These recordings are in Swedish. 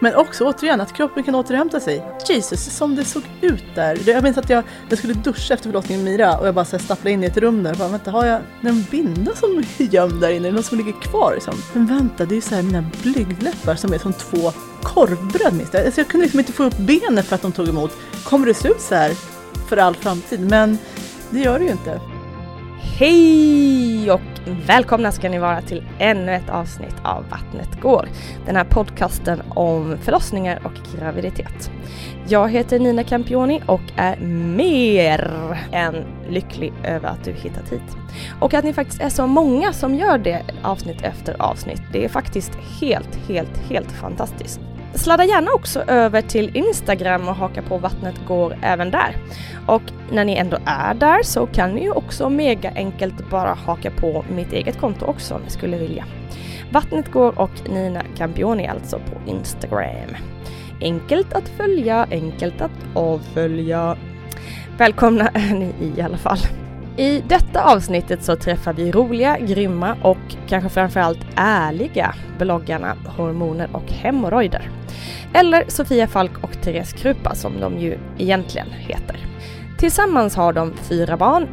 Men också återigen att kroppen kan återhämta sig. Jesus, som det såg ut där. Jag minns att jag, jag skulle duscha efter förlossningen med Mira och jag bara så stapplade in i ett rum där. och Bara, vänta, har jag en binda som är gömd där inne? Är det någon som ligger kvar? Liksom? Men vänta, det är så här mina blygdläppar som är som två korvbröd minst. Alltså, jag kunde liksom inte få upp benen för att de tog emot. Kommer det se ut så här för all framtid? Men det gör det ju inte. Hej och välkomna ska ni vara till ännu ett avsnitt av Vattnet går. Den här podcasten om förlossningar och graviditet. Jag heter Nina Campioni och är mer än lycklig över att du hittat hit. Och att ni faktiskt är så många som gör det avsnitt efter avsnitt. Det är faktiskt helt, helt, helt fantastiskt. Sladda gärna också över till Instagram och haka på Vattnet går även där. Och när ni ändå är där så kan ni ju också mega enkelt bara haka på mitt eget konto också om ni skulle vilja. Vattnet går och Nina Campioni alltså på Instagram. Enkelt att följa, enkelt att avfölja. Välkomna är ni i alla fall. I detta avsnittet så träffar vi roliga, grymma och kanske framförallt ärliga bloggarna Hormoner och hemorrojder. Eller Sofia Falk och Therese Krupa som de ju egentligen heter. Tillsammans har de fyra barn.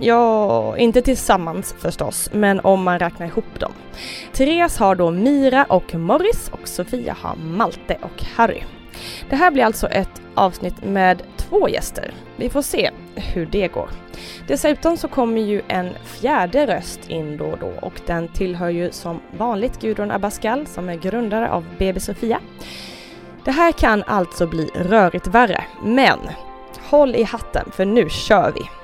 Ja, inte tillsammans förstås, men om man räknar ihop dem. Therese har då Mira och Morris och Sofia har Malte och Harry. Det här blir alltså ett avsnitt med två gäster. Vi får se hur det går. Dessutom så kommer ju en fjärde röst in då och då och den tillhör ju som vanligt Gudrun Abascal som är grundare av BB Sofia. Det här kan alltså bli rörigt värre, men håll i hatten för nu kör vi!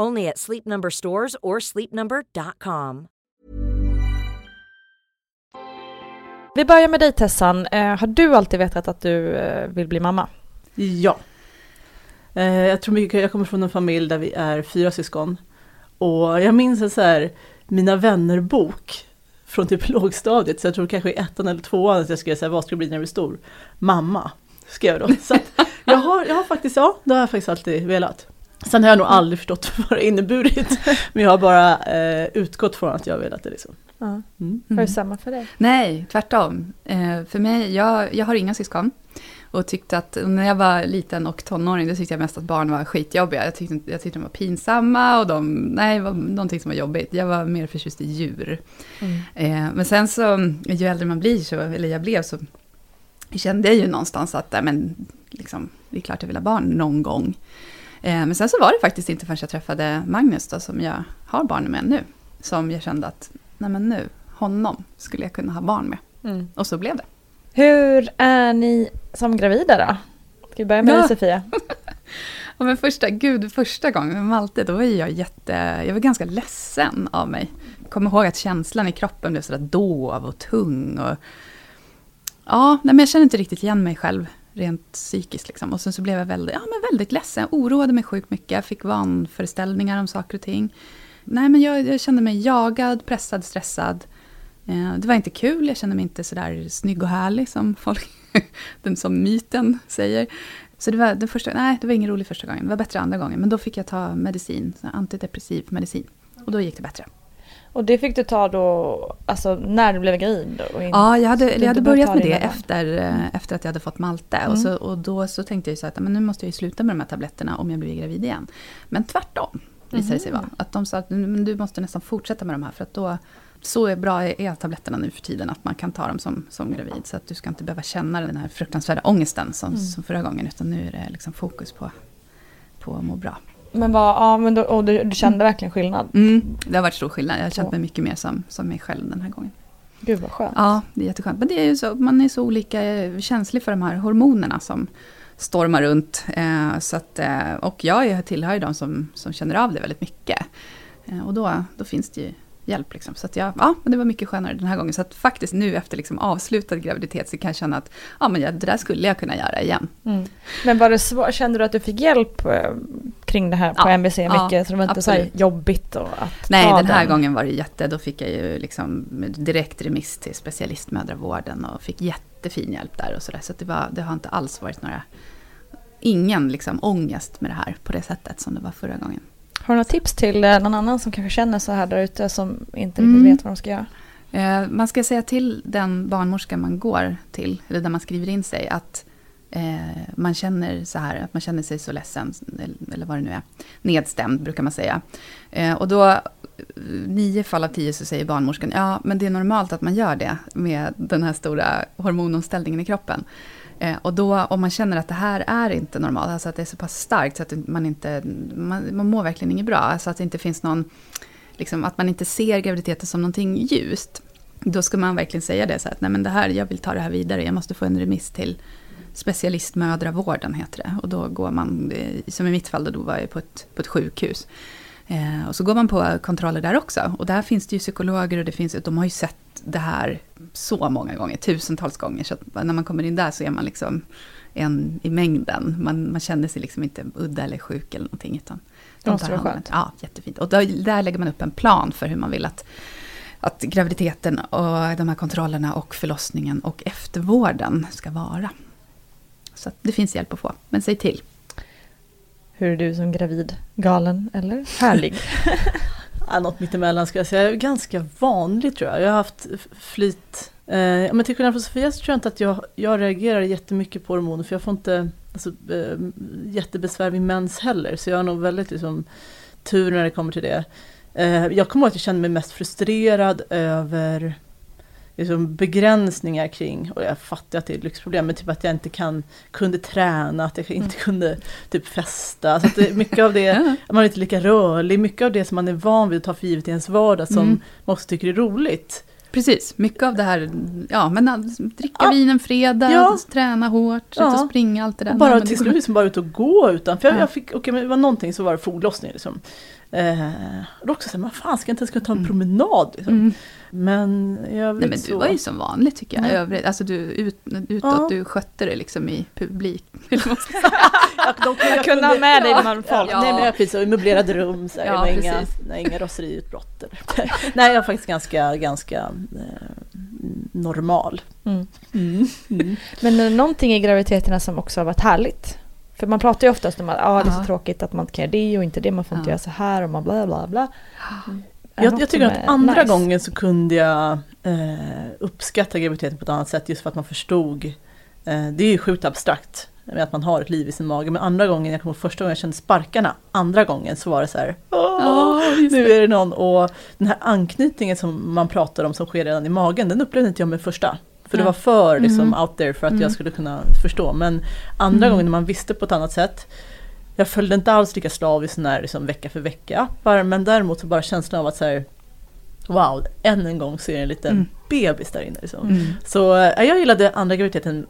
Only at Sleep Number stores or sleepnumber.com. Vi börjar med dig Tessan. Eh, har du alltid vetat att du eh, vill bli mamma? Ja. Eh, jag tror mycket, jag kommer från en familj där vi är fyra syskon. Och jag minns en så här, Mina vänner-bok från typ lågstadiet, så jag tror kanske i ettan eller tvåan att jag skrev så här, vad ska du bli när du blir stor? Mamma, skrev jag då. Så att jag, har, jag har faktiskt, ja, det har jag faktiskt alltid velat. Sen har jag nog aldrig förstått vad det inneburit, men jag har bara eh, utgått från att jag velat det. Liksom. Ja. Mm. Var det samma för dig? Nej, tvärtom. Eh, för mig, jag, jag har inga syskon. Och tyckte att när jag var liten och tonåring, då tyckte jag mest att barn var skitjobbiga. Jag tyckte, jag tyckte de var pinsamma och de, nej, var någonting som var jobbigt. Jag var mer förtjust i djur. Mm. Eh, men sen så, ju äldre man blir, så, eller jag blev, så kände jag ju någonstans att, men, liksom, det är klart jag vill ha barn någon gång. Eh, men sen så var det faktiskt inte förrän jag träffade Magnus, då, som jag har barn med nu, som jag kände att, nej men nu, honom skulle jag kunna ha barn med. Mm. Och så blev det. Hur är ni som gravida då? Ska vi börja med ja. dig Sofia? ja, men första, gud, första gången med Malte, då var jag jätte, jag var ganska ledsen av mig. Jag kommer ihåg att känslan i kroppen blev sådär dov och tung. Och, ja, nej, men jag kände inte riktigt igen mig själv rent psykiskt. Liksom. Och sen så blev jag väldigt, ja, men väldigt ledsen. Jag oroade mig sjukt mycket. fick vanföreställningar om saker och ting. Nej, men jag, jag kände mig jagad, pressad, stressad. Eh, det var inte kul. Jag kände mig inte sådär snygg och härlig som folk, den som myten säger. Så det var, den första, nej, det var ingen rolig första gången. Det var bättre andra gången. Men då fick jag ta medicin, antidepressiv medicin. Och då gick det bättre. Och det fick du ta då, alltså när du blev gravid? Och in, Ja, jag hade, jag hade börjat med det efter, eh, efter att jag hade fått Malte. Mm. Och, så, och då så tänkte jag så att men nu måste jag sluta med de här tabletterna om jag blir gravid igen. Men tvärtom visade det sig Mhm. vara. Att de sa att "Men du måste nästan fortsätta med de här för att då så är bra är tabletterna nu för tiden att man kan ta dem som, som gravid. Så att du ska inte behöva känna den här fruktansvärda ångesten som, Mm. som förra gången. Utan nu är det liksom fokus på, på att må bra. Men, vad, ja, men då, och du, du kände verkligen skillnad? Mm, det har varit stor skillnad. Jag har känt mig mycket mer som, som mig själv den här gången. Gud vad skönt. Ja, det är jätteskönt. Men det är ju så, man är så olika eh, känslig för de här hormonerna som stormar runt. Eh, så att, eh, och jag är- tillhör ju de som, som känner av det väldigt mycket. Eh, och då, då finns det ju hjälp. Liksom. Så att jag, ja, men det var mycket skönare den här gången. Så att faktiskt nu efter liksom avslutad graviditet så kan jag känna att ja, men jag, det där skulle jag kunna göra igen. Mm. Men var det svårt, kände du att du fick hjälp eh, kring det här på Ja, MVC mycket? ja, så det var inte så absolut. jobbigt och att Nej, ta den här den? gången var det jätte... Då fick jag ju liksom direkt remiss till specialistmödravården och fick jättefin hjälp där och sådär. Så att det, var, det har inte alls varit några... Ingen liksom ångest med det här på det sättet som det var förra gången. Har du några tips till eh, någon annan som kanske känner så här där ute som inte Mm. riktigt vet vad de ska göra? Eh, man ska säga till den barnmorska man går till, eller där man skriver in sig, att eh, man känner så här, att man känner sig så ledsen, eller, vad det nu är. Nedstämd brukar man säga. Eh, och då, nio fall av tio så säger barnmorskan, ja men det är normalt att man gör det med den här stora hormonomställningen i kroppen. Eh, och då om man känner att det här är inte normalt, alltså att det är så pass starkt så att man inte, man, man mår verkligen inget bra, alltså att det inte finns någon liksom, att man inte ser graviditeten som någonting ljust. Då ska man verkligen säga det så att nej men det här, jag vill ta det här vidare, jag måste få en remiss till specialistmödravården heter det. Och då går man, eh, som i mitt fall, då, då var jag på ett, på ett sjukhus. Eh, och så går man på kontroller där också. Och där finns det ju psykologer och det finns, de har ju sett det här så många gånger, tusentals gånger. Så att när man kommer in där så är man liksom en i mängden. Man, man känner sig liksom inte udda eller sjuk eller någonting. Utan Det de måste vara skönt. Ja, jättefint. Och där, där lägger man upp en plan för hur man vill att, att graviditeten och de här kontrollerna och förlossningen och eftervården ska vara. Så det finns hjälp att få, men säg till. Hur är du som gravid? Galen eller härlig? Ja, något mittemellan ska jag säga. Ganska vanligt tror jag. Jag har haft flyt. Eh, men till skillnad från Sofia så tror jag inte att jag, jag reagerar jättemycket på hormoner. För jag får inte alltså, eh, jättebesvär vid mens heller. Så jag har nog väldigt liksom, tur när det kommer till det. Eh, jag kommer ihåg att jag kände mig mest frustrerad över liksom, begränsningar kring, och jag fattar att det är ett lyxproblem, men typ att jag inte kan, kunde träna, att jag inte kunde typ festa. Så att mycket av det Ja. man är inte lika rörlig, mycket av det som man är van vid att ta för givet i ens vardag som Mm. man också tycker är roligt. Precis, mycket av det här, ja men att dricka Ja. vin en fredag, Ja. träna hårt, ut Ja. och springa, allt det där. Och bara Nej, till slut liksom bara ut och gå utan, för jag, Ja. jag fick, okej men det var någonting så var det foglossning liksom. Eh, och också såhär, man fan ska jag inte ens kunna ta en Mm. promenad liksom. Mm. Men jag Nej men du var ju som vanligt tycker jag. Övrigt, alltså du, ut, utåt, Ja. du skötte det liksom i publik. Jag kunde ha med dig bland folk. Ja. Nej men jag precis, och i möblerade rum, så här, Ja, inga, nej, inga raseriutbrott. eller- nej jag är faktiskt ganska, ganska eh, normal. Mm. Mm. Mm. Men är det någonting i graviditeterna som också har varit härligt? För man pratar ju oftast om att ah, det är så tråkigt att man inte kan göra det och inte det, man får inte Ja. göra så här och man bla bla bla. Jag, jag tycker att andra nice? gången så kunde jag eh, uppskatta graviditeten på ett annat sätt just för att man förstod. Eh, det är ju sjukt abstrakt med att man har ett liv i sin mage. Men andra gången, jag kommer ihåg första gången jag kände sparkarna. Andra gången så var det så här. Just nu det. är det någon. Och den här anknytningen som man pratar om som sker redan i magen. Den upplevde inte jag med första. För det var för liksom, Mm. out there för att Mm. jag skulle kunna förstå. Men andra Mm. gången när man visste på ett annat sätt. Jag följde inte alls lika slaviskt när liksom, vecka för vecka. Bara, men däremot så bara känslan av att så här, Wow, än en gång så är det en liten Mm. bebis där inne. Liksom. Mm. Så eh, jag gillade andra graviditeten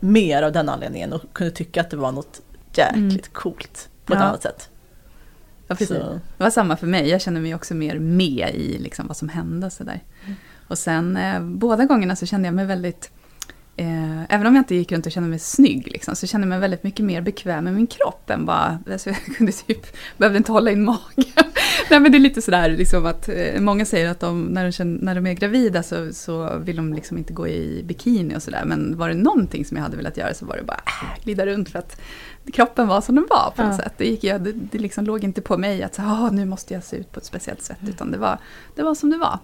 mer av den anledningen och kunde tycka att det var något jäkligt Mm. coolt på ett Ja. annat sätt. Ja, precis. Så, Det var samma för mig. Jag kände mig också mer med i liksom vad som hände. Så där. Och sen eh, båda gångerna så kände jag mig väldigt Eh, även om jag inte gick runt och kände mig snygg liksom, så kände jag mig väldigt mycket mer bekväm med min kropp än bara, alltså jag kunde typ, behövde inte hålla in magen. Nej men det är lite sådär liksom att eh, många säger att de, när, de känner, när de är gravida så, så vill de liksom inte gå i bikini och sådär. Men var det någonting som jag hade velat göra så var det bara äh, glida runt för att kroppen var som den var på något Ja. sätt. Det, gick, jag, det, det liksom låg inte på mig att så, "Ah, nu måste jag se ut på ett speciellt sätt. Utan det var, det var som det var.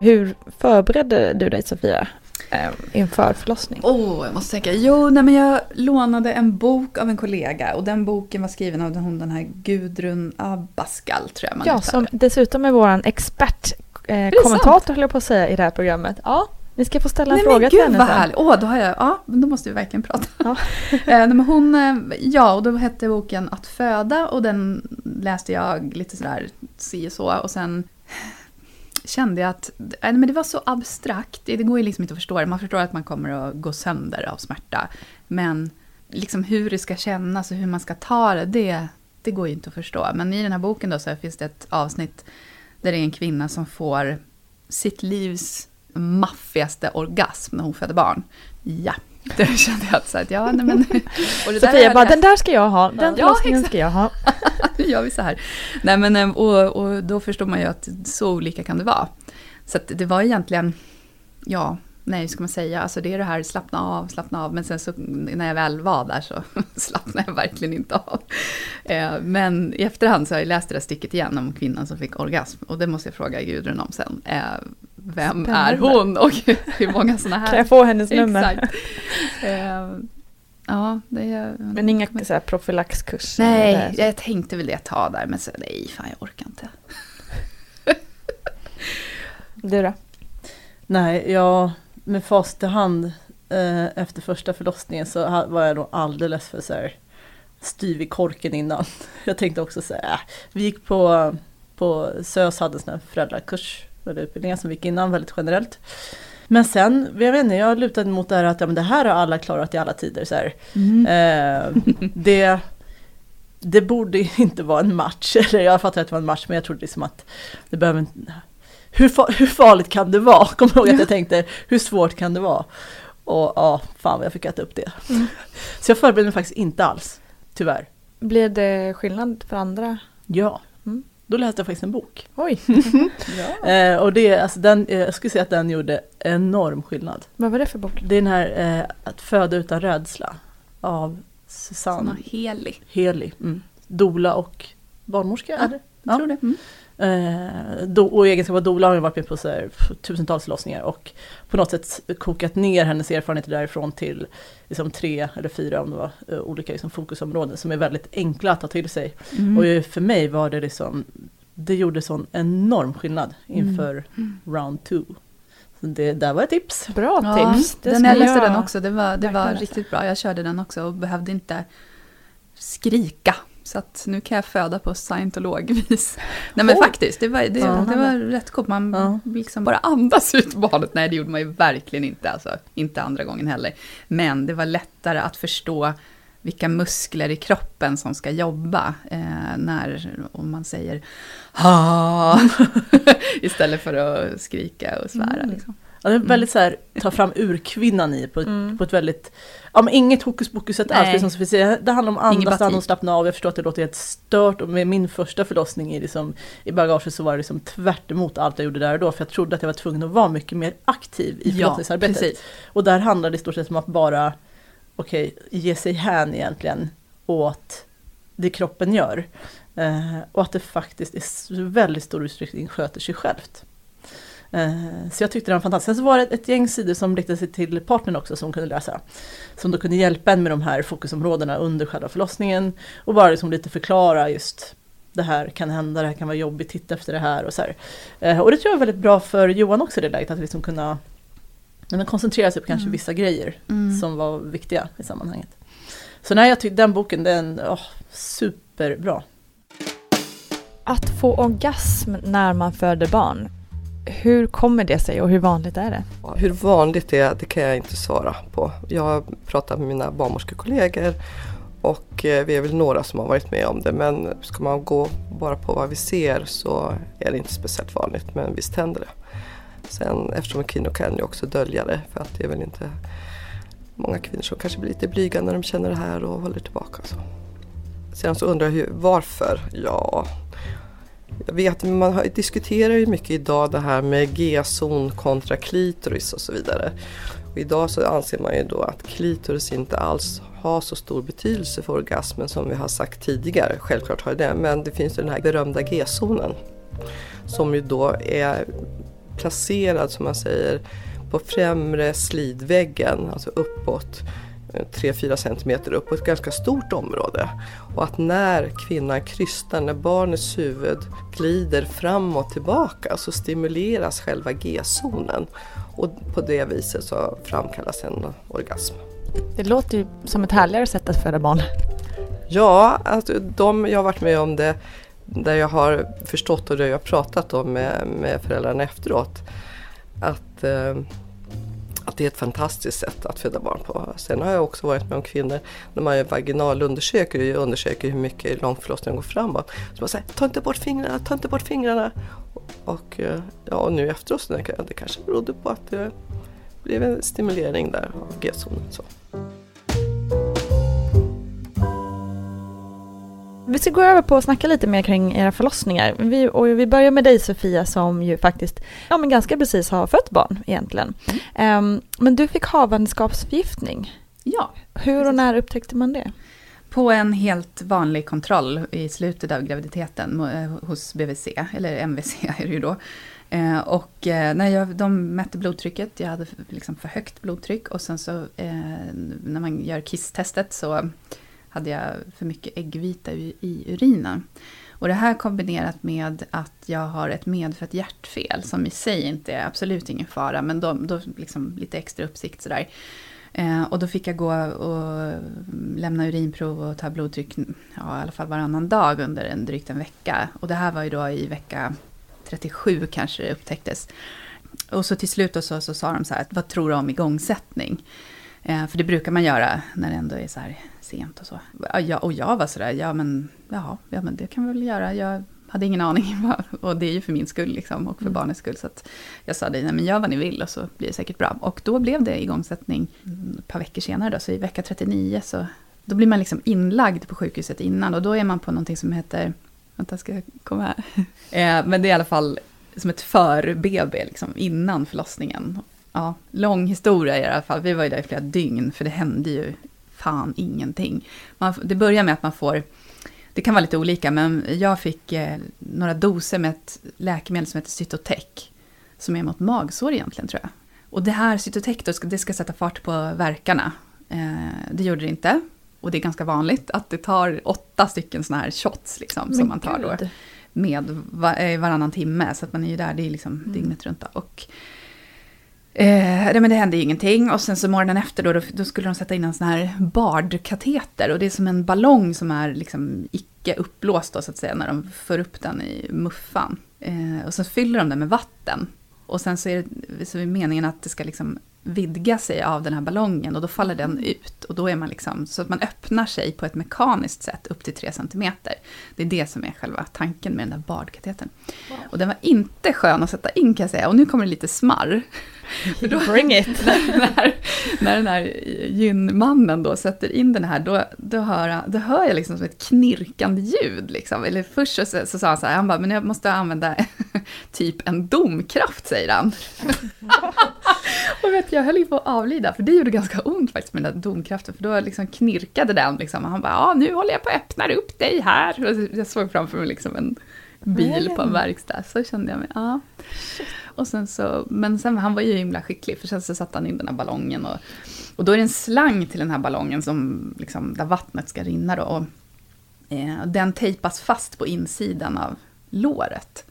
Hur förberedde du dig Sofia eh, inför förlossning? Åh, jag måste tänka. Jo, nej, men jag lånade en bok av en kollega och den boken var skriven av den, hon, den här Gudrun Abascal, tror jag man Ja, som dessutom är vår expert eh, höll jag på att säga i det här programmet. Ja, ni ska få ställa en Nej fråga till henne sen. Åh, då har jag, ja, då måste vi verkligen prata. Ja. Eh, nej, men hon, eh, ja, och då hette boken Att föda och den läste jag lite sådär si och så och sen kände jag att men det var så abstrakt. Det går ju liksom inte att förstå det. Man förstår att man kommer att gå sönder av smärta. Men liksom hur det ska kännas och hur man ska ta det, det, det går ju inte att förstå. Men i den här boken då så finns det ett avsnitt där det är en kvinna som får sitt livs maffigaste orgasm när hon föder barn. Ja, det kände jag att, så ja, nej men... Och det Sofia bara, läst. den där ska jag ha, den Ja, förlossningen ska jag ha. nu gör vi så här. Nej men, eh, och, och då förstår man ju att så olika kan det vara. Så att det var egentligen, ja, nej hur ska man säga, alltså det är det här slappna av, slappna av, men sen så när jag väl var där så slappnade jag verkligen inte av. Eh, Men i efterhand så har jag läst det där stycket igen om kvinnan som fick orgasm och det måste jag fråga Gudrun om sen. Vem är Spännande. hon och hur många sådana här... Kan jag få hennes nummer? Exakt. Eh, Ja, det är... Men inga så här, profylaxkurser? Nej, eller- jag tänkte väl det tag där, men så, nej, fan jag orkar inte. Du då? Nej, jag med fast i hand eh, efter första förlossningen så var jag nog alldeles för så här, styv i korken innan. Jag tänkte också så här, äh, vi gick på, på SÖS hade en sån här föräldrakurs, utbildningar som vi gick innan väldigt generellt. Men sen, jag vet inte, jag lutade mot det här att ja, men det här har alla klarat i alla tider. Så här. Eh, det, det borde inte vara en match, eller jag fattar att det var en match men jag trodde liksom att det behöver hur, fa- hur farligt kan det vara? Kommer jag ihåg att jag tänkte, hur svårt kan det vara? Och ja, fan vad jag fick äta upp det. Så jag förberedde mig faktiskt inte alls, tyvärr. Blir det skillnad för andra? Ja, Mm. Då läste jag faktiskt en bok. Oj, Eh, och det, alltså den, eh, jag skulle säga att den gjorde enorm skillnad. vad var det för bok? Det är den här eh, Att föda utan rädsla av Susanne helig. Heli. Mm. Dola och barnmorska, Ja, eller? Jag Ja. tror det. Mm. Eh, do, och i egenskap av doula har hon varit med på så här, tusentals förlossningar och på något sätt kokat ner hennes erfarenheter därifrån till liksom, tre eller fyra om det var, eh, olika liksom, fokusområden som är väldigt enkla att ta till sig. Mm. Och för mig var det liksom, det gjorde sån enorm skillnad inför round two. Så det där var ett tips. Bra Ja, tips. Den jag läste jag den också, det var, det var riktigt bra. Jag körde den också och behövde inte skrika. Så att nu kan jag föda på scientologvis. Nej men Oj. faktiskt, det var, det, Ja. det var rätt coolt. Man Ja. liksom bara andas ut barnet. Nej det gjorde man ju verkligen inte, alltså, inte andra gången heller. Men det var lättare att förstå vilka muskler i kroppen som ska jobba eh, när om man säger ha istället för att skrika och svära. Mm. Liksom. Ja, det är väldigt så här, ta fram urkvinnan i på, ett- på ett väldigt, ja men inget hokus pokus sätt alls. Nej. Det, det handlar om andas, batik. andas, slappna av. Jag förstår att det låter helt stört och med min första förlossning i, liksom, i bagaget så var det liksom tvärt emot allt jag gjorde där och då. För jag trodde att jag var tvungen att vara mycket mer aktiv i förlossningsarbetet. precis. och där handlar det i stort sett om att bara, okej, ge sig hän egentligen åt det kroppen gör. Eh, och att det faktiskt i väldigt stor utsträckning sköter sig självt. Eh, Så jag tyckte den var fantastisk. Sen så var det ett, gäng sidor som riktade sig till partnern också som kunde läsa. Som då kunde hjälpa en med de här fokusområdena under själva förlossningen. Och bara liksom lite förklara just det här kan hända, det här kan vara jobbigt, titta efter det här och så här. Eh, Och det tror jag är väldigt bra för Johan också i det läget, att liksom kunna men koncentrera sig på kanske vissa grejer Mm. som var viktiga i sammanhanget. Så nej, jag tyckte den boken, den, oh, superbra. Att få orgasm när man föder barn, hur kommer det sig och hur vanligt är det? Hur vanligt det är, det kan jag inte svara på. Jag har pratat med mina barnmorskekollegor och eh, vi är väl några som har varit med om det. Men ska man gå bara på vad vi ser så är det inte speciellt vanligt, men visst händer det. Sen eftersom kvinnor kan ju också dölja det för att det är väl inte många kvinnor som kanske blir lite blyga när de känner det här och håller tillbaka. Så. Sen så undrar jag hur, varför? Ja, jag vet, man har, diskuterar ju mycket idag det här med G-zon kontra klitoris och så vidare. Och idag så anser man ju då att klitoris inte alls har så stor betydelse för orgasmen som vi har sagt tidigare. Självklart har det men det finns ju den här berömda G-zonen som ju då är placerad som man säger på främre slidväggen, alltså uppåt 3-4 cm upp på ett ganska stort område. Och att när kvinnan krystar, när barnets huvud glider fram och tillbaka så stimuleras själva G-zonen och på det viset så framkallas en orgasm. Det låter ju som ett härligare sätt att föda barn. Ja, alltså de, jag har varit med om det där jag har förstått och det jag har pratat om med, med föräldrarna efteråt. Att eh, att det är ett fantastiskt sätt att föda barn på. Sen har jag också varit med om kvinnor när man gör vaginalundersöker och undersöker hur mycket långförlossningen går framåt. Så man säger, ta inte bort fingrarna, ta inte bort fingrarna. Och, eh, ja, och nu efteråt så det kanske berodde på att det blev en stimulering där av G-zonen. Vi ska gå över på att snacka lite mer kring era förlossningar. Vi, och vi börjar med dig Sofia som ju faktiskt ja, men ganska precis har fött barn egentligen. Mm. Um, men du fick havandeskapsförgiftning. Ja. Hur och precis. när upptäckte man det? På en helt vanlig kontroll i slutet av graviditeten eh, hos BVC, eller MVC är det ju då. Eh, och eh, när jag, de mätte blodtrycket, jag hade liksom för högt blodtryck och sen så eh, när man gör kisstestet så hade jag för mycket äggvita i urinen. Och det här kombinerat med att jag har ett medfött hjärtfel som i sig inte är absolut ingen fara, men då, då liksom lite extra uppsikt sådär. Eh, och då fick jag gå och lämna urinprov och ta blodtryck ja, i alla fall varannan dag under en drygt en vecka. Och det här var ju då i vecka 37 kanske det upptäcktes. Och så till slut så, så sa de så här, vad tror du om igångsättning? Eh, för det brukar man göra när det ändå är så här sent och så. Ja, och jag var sådär, ja men, jaha, ja men det kan vi väl göra. Jag hade ingen aning, och det är ju för min skull liksom, och för mm. barnets skull. Så jag sa det, nej men gör vad ni vill och så blir det säkert bra. Och då blev det igångsättning ett par veckor senare då, så i vecka 39 så då blir man liksom inlagd på sjukhuset innan och då är man på någonting som heter, vänta ska jag komma här. Eh, men det är i alla fall som ett för-BB liksom, innan förlossningen. Ja, lång historia i alla fall. Vi var ju där i flera dygn, för det hände ju fan ingenting. Man, det börjar med att man får, det kan vara lite olika, men jag fick eh, några doser med ett läkemedel som heter Cytotec, som är mot magsår egentligen tror jag. Och det här Cytotec, då, det ska sätta fart på verkarna. Eh, det gjorde det inte. Och det är ganska vanligt att det tar åtta stycken sådana här shots liksom, som man tar då med eh, varannan timme. Så att man är ju där, det är liksom mm. dygnet runt. Då. Och Eh, men det hände ju ingenting och sen så morgonen efter då, då, då skulle de sätta in en sån här bardkateter och det är som en ballong som är liksom icke uppblåst då, så att säga när de för upp den i muffan. Eh, och så fyller de den med vatten. Och sen så är det, så är meningen att det ska liksom vidga sig av den här ballongen och då faller den ut. Och då är man liksom, så att man öppnar sig på ett mekaniskt sätt upp till 3 cm. Det är det som är själva tanken med den där bardkatetern. Wow. Och den var inte skön att sätta in kan jag säga. Och nu kommer det lite smarr. Då, Bring it! när, när, när den här gynmannen då sätter in den här, då, då, hör, då hör jag liksom som ett knirkande ljud. Liksom. Eller först så, så, så sa han så här, han bara, men jag måste använda typ en domkraft, säger han. Och vet, jag höll ju på att avlida, för det gjorde ganska ont faktiskt med den där domkraften, för då liksom knirkade den. Liksom. Och han bara, ja nu håller jag på att öppna upp dig här. Och jag såg framför mig liksom en bil på en verkstad, så kände jag mig, ja. Och sen så, men sen, han var ju himla skicklig, för sen så satte han in den här ballongen. Och, och då är det en slang till den här ballongen som, liksom, där vattnet ska rinna. Då, och, eh, den tejpas fast på insidan av låret.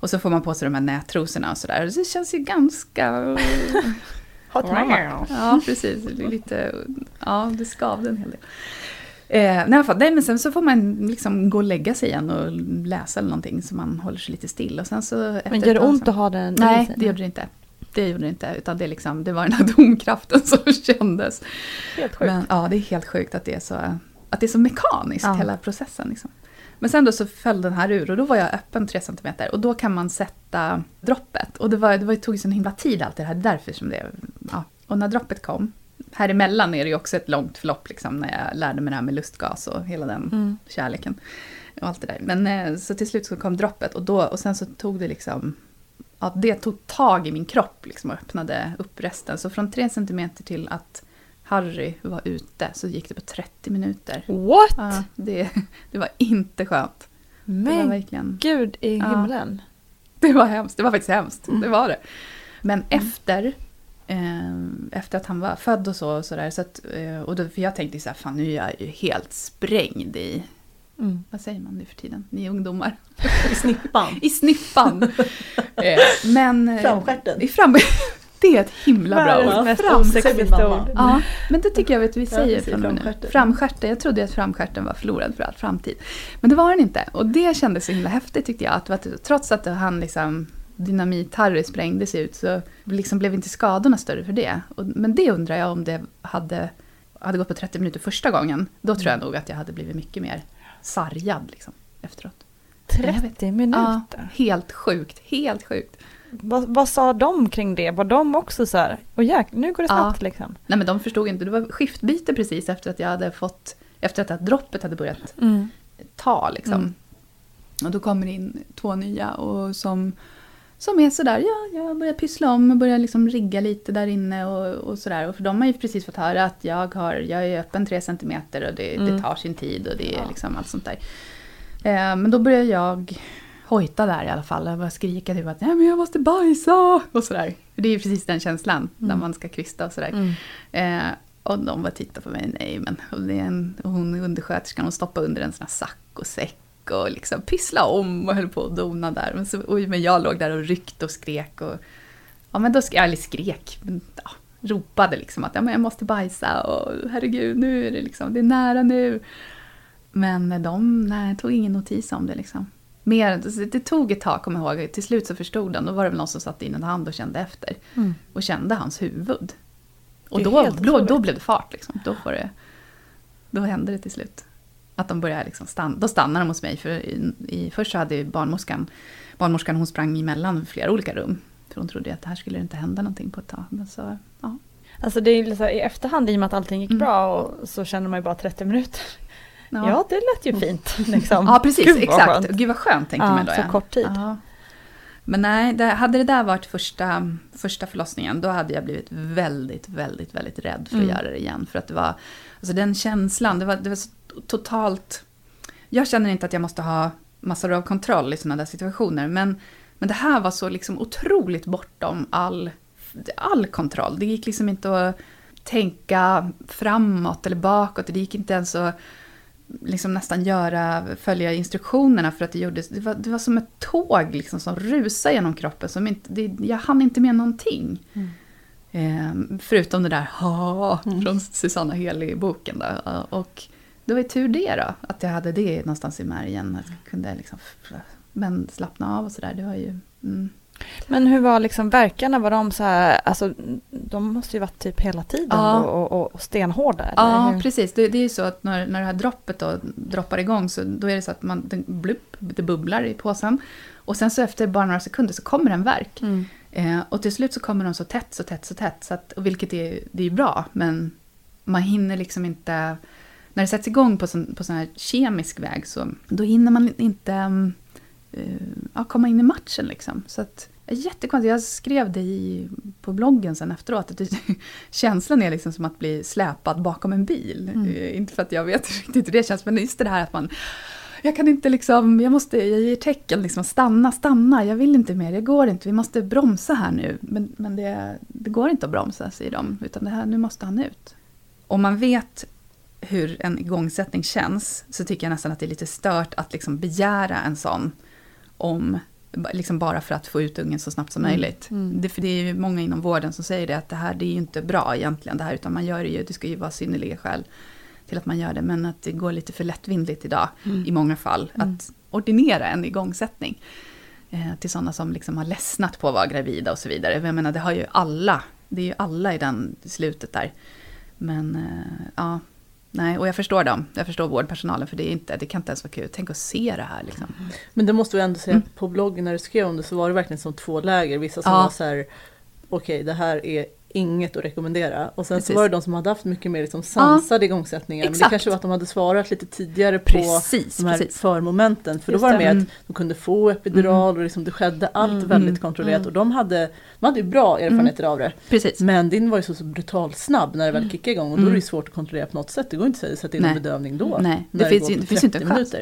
Och så får man på sig de här nättrosorna och sådär. Det känns ju ganska... Hot mama. Ja, precis. Lite, ja, det skavde en hel del. Eh, nej, nej, men sen så får man liksom gå och lägga sig igen och läsa eller någonting så man håller sig lite still. Och sen så men gör det ont att ha den Nej, det gjorde det inte. Det gjorde det inte, utan det, liksom, det var den här domkraften som kändes. Helt sjukt. Men, ja, det är helt sjukt att det är så, att det är så mekaniskt, ja. hela processen. Liksom. Men sen då så föll den här ur och då var jag öppen 3 cm och då kan man sätta droppet. Och det, var, det var, det tog ju så himla tid allt det här, därför som det... Ja. Och när droppet kom, här emellan är det ju också ett långt förlopp liksom när jag lärde mig det här med lustgas och hela den Mm. kärleken. Och allt det där. Men eh, så till slut så kom droppet och, då, och sen så tog det liksom... Ja, det tog tag i min kropp liksom och öppnade upp resten. Så från 3 cm till att Harry var ute så gick det på 30 minuter. What? Ja, det, det var inte skönt. Det var Men verkligen... gud i Ja. himlen. Det var hemskt, det var faktiskt hemskt. Mm. Det var det. Men efter, eh, efter att han var född och så, och så där, så att, eh, och då, för jag tänkte så här, fan nu är jag ju helt sprängd i, Mm. vad säger man nu för tiden, ni ungdomar? I snippan. I snippan. eh, men... eh, Framstjärten. I fram, det är ett himla bra ord. mest fram- osexiga säger min mamma. ord. Ja, men det tycker jag vet vi Ja, säger från och med nu. Framstjärten. Jag trodde att framstjärten var förlorad för all framtid. Men det var den inte. Och det kändes så himla häftigt tyckte jag. Att, att trots att han liksom dynamit-Harry sprängdes ut så liksom blev inte skadorna större för det. Och, men det undrar jag om det hade, hade gått på 30 minuter första gången. Då tror jag nog att jag hade blivit mycket mer sargad liksom, efteråt. Jag vet. 30 Ja, minuter. helt sjukt, helt sjukt. Vad, vad sa de kring det? Var de också så här, och jäk, nu går det Ja. snabbt liksom? Nej men de förstod inte, det var skiftbyte precis efter att jag hade fått, efter att det droppet hade börjat Mm. ta liksom. Mm. Och då kommer det in två nya och som, som är sådär, ja, jag börjar pyssla om och börjar liksom rigga lite där inne och, och sådär. Och för de har ju precis fått höra att jag, har, jag är öppen tre centimeter och det, det Mm. tar sin tid och det är liksom allt sånt där. Eh, men då börjar jag hojta där i alla fall. Jag börjar skrika typ att Nej, men jag måste bajsa och sådär. För det är ju precis den känslan när man ska kvista och sådär. Mm. Eh, och de bara tittade på mig, nej men och det är en, hon undersköterskan, hon stoppade under en sån här sack och säck och liksom pyssla om och höll på att dona där. Men, så, oj, men jag låg där och ryckte och skrek och ja men då skrek, eller skrek, men, ja, ropade liksom att ja, men jag måste bajsa och herregud nu är det liksom, det är nära nu. Men de nej, tog ingen notis om det liksom. Mer, det tog ett tag, kommer jag ihåg. Till slut så förstod de. Då var det väl någon som satte in en hand och kände efter. Mm. Och kände hans huvud. Och då, då, då blev det fart. Liksom. Då, får det, då hände det till slut. Att de började liksom stanna. Då stannade de hos mig. För i, i, först så hade barnmorskan, barnmorskan hon sprang emellan flera olika rum. För hon trodde att här skulle det inte hända någonting på ett tag. Men så, ja. Alltså det är här, i efterhand i och med att allting gick Mm. bra och så känner man ju bara 30 minuter. Ja, Ja, det lät ju fint liksom. ja precis. Gud, exakt. skönt. Gud vad skönt tänkte Ja, man då. så kort tid. Ja. Men nej, det, hade det där varit första, första förlossningen, då hade jag blivit väldigt, väldigt, väldigt rädd för att Mm. göra det igen. För att det var, alltså den känslan, det var, det var så totalt... Jag känner inte att jag måste ha massor av kontroll i sådana där situationer, men, men det här var så liksom otroligt bortom all, all kontroll. Det gick liksom inte att tänka framåt eller bakåt, det gick inte ens att liksom nästan göra, följa instruktionerna för att det gjordes, det var, det var som ett tåg liksom som rusade genom kroppen. Som inte, det, jag hann inte med någonting. Eh, förutom det där ha från Susanna Heli-boken. Då. Och det var ju tur det då, att jag hade det någonstans i märgen. Att jag kunde liksom, men slappna av och sådär, det var ju... Mm. Men hur var liksom verkarna? Var de så här, alltså de måste ju varit typ hela tiden Ja. och, och, och stenhårda? eller Ja, hur? precis. Det, det är ju så att när, när det här droppet då droppar igång så då är det så att man, det, blupp, det bubblar i påsen. Och sen så efter bara några sekunder så kommer en verk. Mm. Eh, och till slut så kommer de så tätt, så tätt, så tätt. Så att, och vilket är, det är bra, men man hinner liksom inte... När det sätts igång på sån, på sån här kemisk väg så då hinner man inte mm, ja, komma in i matchen. Liksom. Så att, jättekonstigt. Jag skrev det i, på bloggen sen efteråt. Att känslan är liksom som att bli släpad bakom en bil. Mm. Eh, inte för att jag vet riktigt hur det känns, men just det här att man jag kan inte liksom, jag måste, jag ger tecken liksom, stanna, stanna, jag vill inte mer, det går inte, vi måste bromsa här nu. Men, men det, det går inte att bromsa, säger de, utan det här, nu måste han ut. Om man vet hur en igångsättning känns, så tycker jag nästan att det är lite stört att liksom begära en sån, om, liksom bara för att få ut ungen så snabbt som Mm. möjligt. Det, för det är ju många inom vården som säger det, att det här det är ju inte bra egentligen, det här, utan man gör det ju, det ska ju vara synnerliga skäl till att man gör det, men att det går lite för lättvindigt idag i många fall att ordinera en igångsättning. Eh, till sådana som liksom har ledsnat på att vara gravida och så vidare. Jag menar, det har ju alla, det är ju alla i den slutet där. Men eh, ja, Nej, och jag förstår dem. Jag förstår vårdpersonalen, för det, är inte, det kan inte ens vara kul. Tänk att se det här liksom. Men det måste vi ändå säga, Mm. på bloggen när du skrev om det så var det verkligen som två läger. Vissa som Ja. var så här, okej det här är inget att rekommendera. Och sen Precis. så var det de som hade haft mycket mer liksom sansade igångsättningar. Men det kanske var att de hade svarat lite tidigare på Precis, de här precis. förmomenten. För Just då var det det. med Mm. att de kunde få epidural och liksom det skedde allt Mm, väldigt mm, kontrollerat. Och de hade, de hade ju bra erfarenheter av det. Precis. Men din var ju så, så brutalt snabb när det väl kickade igång och då är det ju Mm. svårt att kontrollera på något sätt. Det går inte att sätta in en bedövning då. Nej, det det finns ju inte en 30 chans.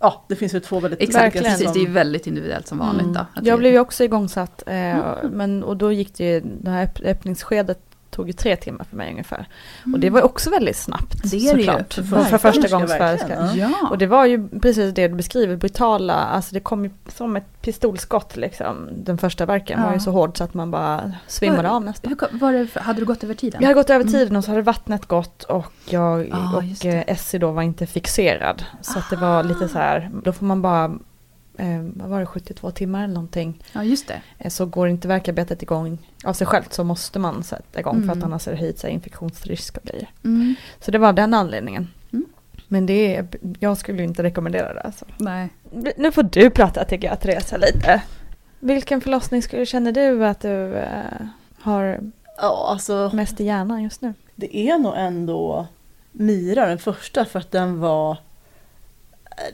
Ja, det finns ju två väldigt Exakt, Verkligen. precis. som- Det är ju väldigt individuellt som vanligt Mm. då. Jag blev ju också igångsatt, eh, men, och då gick det ju, det här öpp- öppningsskedet tog ju tre timmar för mig ungefär. Och det var ju också väldigt snabbt Det är det ju. såklart. För För, för första verkligen, Ja. Och det var ju precis det du beskriver, brutala, alltså det kom ju som ett pistolskott liksom. Den första verken var ju Ja. så hård så att man bara svimmade Var- av nästan. Hur, var det, hade du gått över tiden? Jag hade gått över Mm. tiden och så hade vattnet gått och jag Ah, och eh, Essie då var inte fixerad. Så att det var lite så här, då får man bara, eh, vad var det, 72 timmar eller någonting. Ja, just det. Eh, Så går inte verkarbetet igång av sig självt så måste man sätta igång för Mm. att annars är det höjt sig infektionsrisk och grejer. Mm. Så det var den anledningen. Mm. Men det är, jag skulle inte rekommendera det alltså. Nej. Nu får du prata tycker jag Teresa lite. Vilken förlossning skulle, känner du att du eh, har Ja, alltså mest i hjärnan just nu? det är nog ändå Mira den första för att den var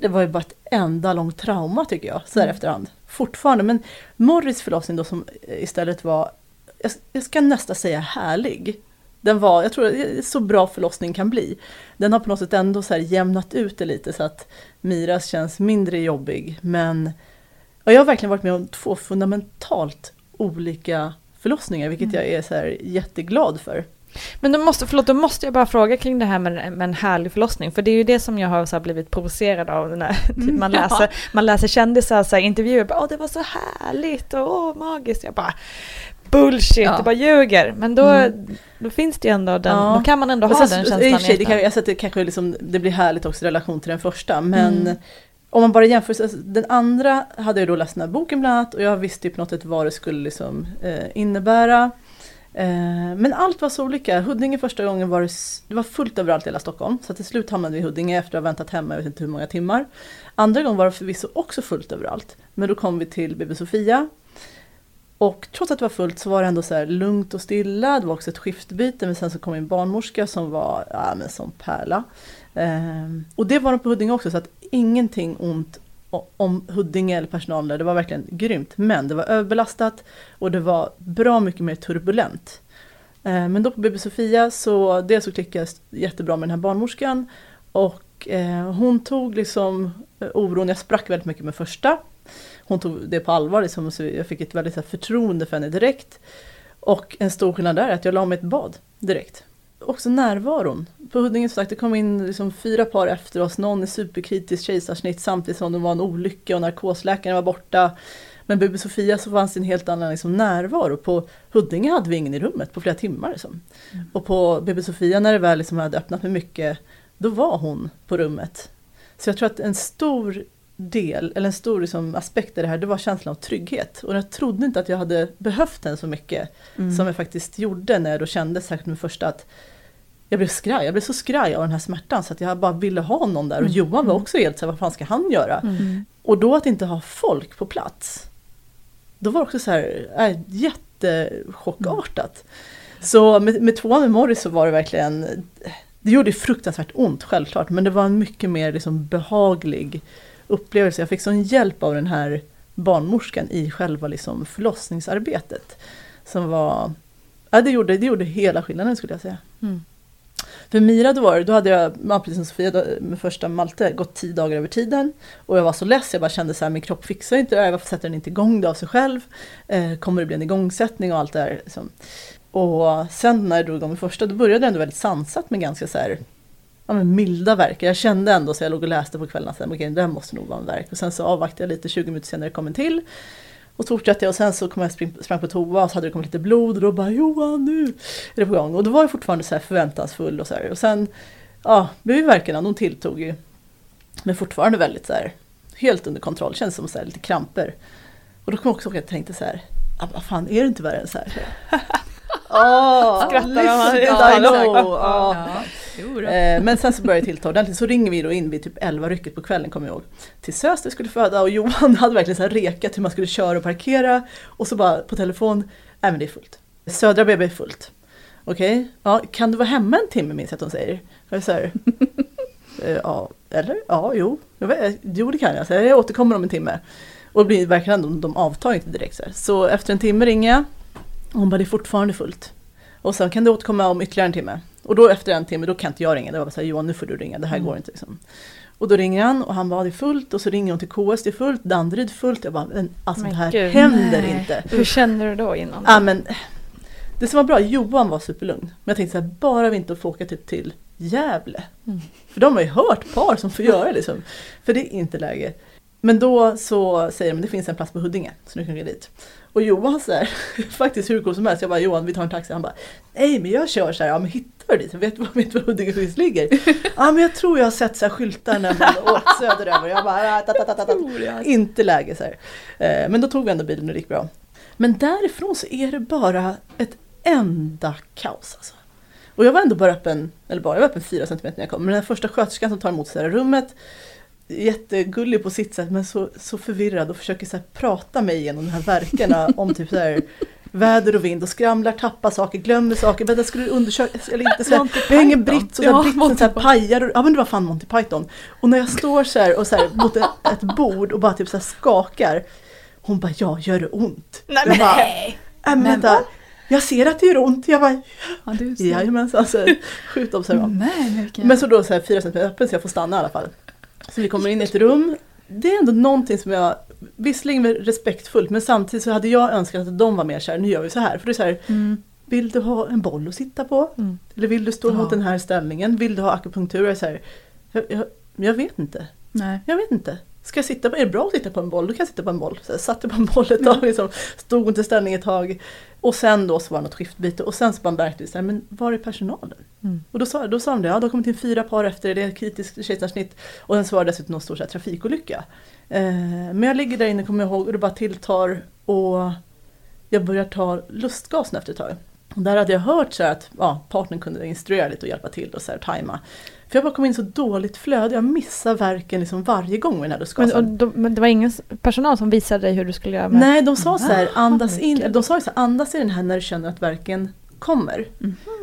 det var ju bara ett enda långt trauma tycker jag, så här Mm. efterhand. Fortfarande, men Morris förlossning då som istället var, jag, jag ska nästan säga härlig. Den var, jag tror, det är så bra förlossning kan bli. Den har på något sätt ändå så här jämnat ut det lite så att Miras känns mindre jobbig. Men jag har verkligen varit med om två fundamentalt olika förlossningar, vilket Mm. jag är så jätteglad för. Men då måste, förlåt, då måste jag bara fråga kring det här med, med en härlig förlossning. För det är ju det som jag har så blivit provocerad av. När typ man, ja. läser, man läser kändisar så här, intervjuer. Åh, det var så härligt och åh, magiskt. Jag bara bullshit, Ja. det bara ljuger. Men då, Mm. då finns det ju ändå den, Ja. då kan man ändå Och ha sen- den i och känslan för sig, det, kan, jag sätter kanske liksom, det blir härligt också i relation till den första. Men Mm. om man bara jämför, så- den andra hade jag då läst den här boken bland annat och jag visste ju på något sätt vad det skulle liksom, eh, innebära. Eh, men allt var så olika. Huddinge första gången var det, det var fullt överallt i hela Stockholm. Så till slut hamnade vi i Huddinge efter att ha väntat hemma, jag vet inte hur många timmar. Andra gången var det förvisso också fullt överallt. Men då kom vi till BB Sofia. Och trots att det var fullt så var det ändå så här lugnt och stilla. Det var också ett skiftbyte men sen så kom en barnmorska som var ja, men som pärla. Eh, och det var de på Huddinge också så att ingenting ont om Huddinge eller personalen där. Det var verkligen grymt. Men det var överbelastat och det var bra mycket mer turbulent. Eh, men då på BB Sofia så dels så klickade jag jättebra med den här barnmorskan. Och eh, hon tog liksom eh, oron, jag sprack väldigt mycket med första. Hon tog det på allvar, liksom, så jag fick ett väldigt förtroende för henne direkt. Och en stor skillnad där är att jag la mig i ett bad direkt. Också närvaron. På Huddinge som sagt, det kom in liksom fyra par efter oss, någon i superkritiskt kejsarsnitt samtidigt som det var en olycka och narkosläkaren var borta. Men BB Sofia så fanns det en helt annan liksom, närvaro. På Huddinge hade vi ingen i rummet på flera timmar. Liksom. Och på BB Sofia när det väl liksom hade öppnat med mycket, då var hon på rummet. Så jag tror att en stor del, eller en stor liksom aspekt i det här, det var känslan av trygghet. Och jag trodde inte att jag hade behövt den så mycket Mm. som jag faktiskt gjorde när jag då kände, särskilt med första, att jag blev skraj. Jag blev så skraj av den här smärtan så att jag bara ville ha någon där. Och Johan var också helt så här, vad fan ska han göra? Mm. Och då att inte ha folk på plats. Då var det också så här, äh, jättechockartat. Så med, med tvåan med Morris så var det verkligen, det gjorde fruktansvärt ont självklart, men det var en mycket mer liksom behaglig upplevelse. Jag fick sån hjälp av den här barnmorskan i själva liksom förlossningsarbetet. Som var, ja, det, gjorde, det gjorde hela skillnaden skulle jag säga. Mm. För Mira då var det, då hade jag, ja, precis som Sofia, då, med första Malte, gått tio dagar över tiden. Och jag var så less, jag bara kände så här, min kropp fixar inte det här, varför sätter den inte igång det av sig själv? Eh, kommer det bli en igångsättning och allt det där? Liksom. Och sen när jag drog igång med första, då började det ändå väldigt sansat med ganska så här, ja, men milda verkar. Jag kände ändå så jag låg och läste på kvällarna, att okay, det här måste nog vara en verk. Och sen så avvaktade jag lite, 20 minuter senare kom en till. Och så fortsatte jag och sen så kom jag spring, sprang på toa och så hade det kommit lite blod och då bara Johan nu är det på gång. Och då var jag fortfarande så här förväntansfull och så här. Och sen ja, verkarna, de tilltog ju. Men fortfarande väldigt så här helt under kontroll, känns som så här, lite kramper. Och då kom jag också ihåg att jag tänkte så här, ah, vad fan är det inte värre än så här? Åh, Skrattar de? listen, Ja. Ja. Eh, men sen så började det tillta ordentligt, så ringer vi då in vid typ 11 rycket på kvällen kommer jag ihåg. Till Söster skulle föda och Johan hade verkligen så här rekat hur man skulle köra och parkera. Och så bara på telefon, nej men det är fullt. Södra BB är fullt. Okej, ja, kan du vara hemma en timme minns jag att hon säger. Jag så här, eh, ja, eller? Ja, jo. Jag vet, eh, jo det kan jag. Så jag återkommer om en timme. Och det blir verkligen, de, de avtar inte direkt. Så, här. så efter en timme ringer jag. Och hon bara, det är fortfarande fullt. Och sen kan du återkomma om ytterligare en timme. Och då efter en timme, då kan inte jag ringa. Det var bara så här, Johan nu får du ringa, det här går inte. Liksom. Och då ringer han och han bara, det är fullt. Och så ringer hon till KS, det är fullt. Danderyd fullt. Jag bara, men alltså Men det här gud, händer nej. inte. Hur känner du då innan? Ja, men, det som var bra, Johan var superlugn. Men jag tänkte så här, bara vi inte får åka typ till Gävle. Mm. För de har ju hört par som får göra det liksom. För det är inte läge. Men då så säger de, det finns en plats på Huddinge, så nu kan vi gå dit. Och Johan här, faktiskt hur cool som helst, jag bara Johan vi tar en taxi. Han bara, nej men jag kör så här, ja men hittar du dit? Vet, du var Huddinge finns ligger? ja men jag tror jag har sett så här skyltar när man åkt söderöver. Jag bara, ah, ta, ta. inte läge så här. Eh, Men då tog vi ändå bilen och det gick bra. Men därifrån så är det bara ett enda kaos alltså. Och jag var ändå bara öppen, eller bara, jag var öppen 4 cm när jag kom. Men den första sköterskan som tar emot sig i rummet, jättegullig på sitt sätt men så, så förvirrad och försöker så prata mig igenom de här verkarna om typ så här väder och vind och skramlar, tappar saker, glömmer saker. Vänta, skulle du undersöka eller inte? Så här, har ingen britt och Ja, britsen så här pajar. Och, ja men det var fan Monty Python. Och när jag står så här och så här mot ett, bord och bara typ så här skakar. Hon bara, ja gör det ont? Nej, Jag bara, nej. "Nej, men vänta, jag ser att det gör ont. Jag bara, Ja, jajamensan, så här, sjukt observant. Men så då så här 4 cm öppen så jag får stanna i alla fall. Så vi kommer in i ett rum. Det är ändå någonting som jag, visserligen respektfullt men samtidigt så hade jag önskat att de var mer såhär, nu gör vi så här. För det är så här, Mm. vill du ha en boll att sitta på? Mm. Eller vill du stå Ja. mot den här ställningen? Vill du ha akupunktur? Jag, så här, jag, jag, jag vet inte. Nej. Jag vet inte. Ska jag sitta på, är det bra att sitta på en boll? Då kan jag sitta på en boll. Så jag satte på en boll ett tag, liksom, stod inte ställning ett tag. Och sen då så var det något skiftbyte och sen så bara märkte så här, men var är personalen? Mm. Och då sa, då sa de det, ja det har kommit in fyra par efter det, är kritiskt kejsarsnitt. Och sen så var det dessutom någon stor så här, trafikolycka. Eh, men jag ligger där inne kommer jag ihåg och det bara tilltar och jag börjar ta lustgasen efter ett tag. Och där hade jag hört så att ja, partnern kunde instruera lite och hjälpa till och så här, tajma. För jag bara kom in så dåligt flöde, jag missar verken liksom varje gång med den här Men, lustgasen. och då, men det var ingen personal som visade dig hur du skulle göra med Nej, de sa så här, andas men in, de sa ju så här, andas i den här när du känner att verken kommer.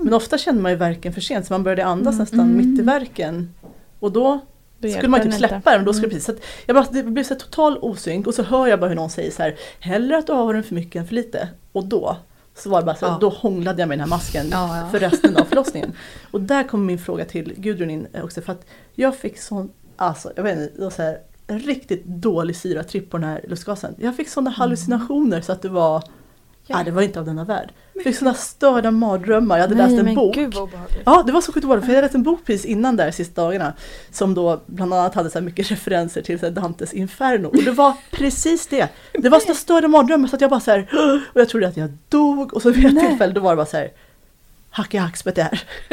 Men ofta känner man ju verken för sent så man började andas nästan mitt i verken. Och då skulle man typ den släppa inte. den. Då skulle det, precis, så att jag bara, det blev så här total osynk och så hör jag bara hur någon säger så här, hellre att du har den för mycket än för lite. Och då så var det bara så Ja. då hånglade jag med den här masken Ja, ja. för resten av förlossningen. Och där kommer min fråga till Gudrun in också för att jag fick sån, alltså jag vet inte, så här, riktigt dålig syratripp på den här lustgasen. Jag fick sådana hallucinationer så att det var, ja. det var inte av denna värld. Jag fick sådana störda mardrömmar, jag hade läst en men bok. gud vad obehagligt. Ja, det var så sjukt obehagligt för jag hade läst en bok precis innan där sista dagarna som då bland annat hade så här mycket referenser till så här Dantes Inferno och det var precis det. Det var så större mardrömmar så att jag bara så här och jag trodde att jag dog och så vid ett Nej. tillfälle då var det bara så här hacka i hackspett där.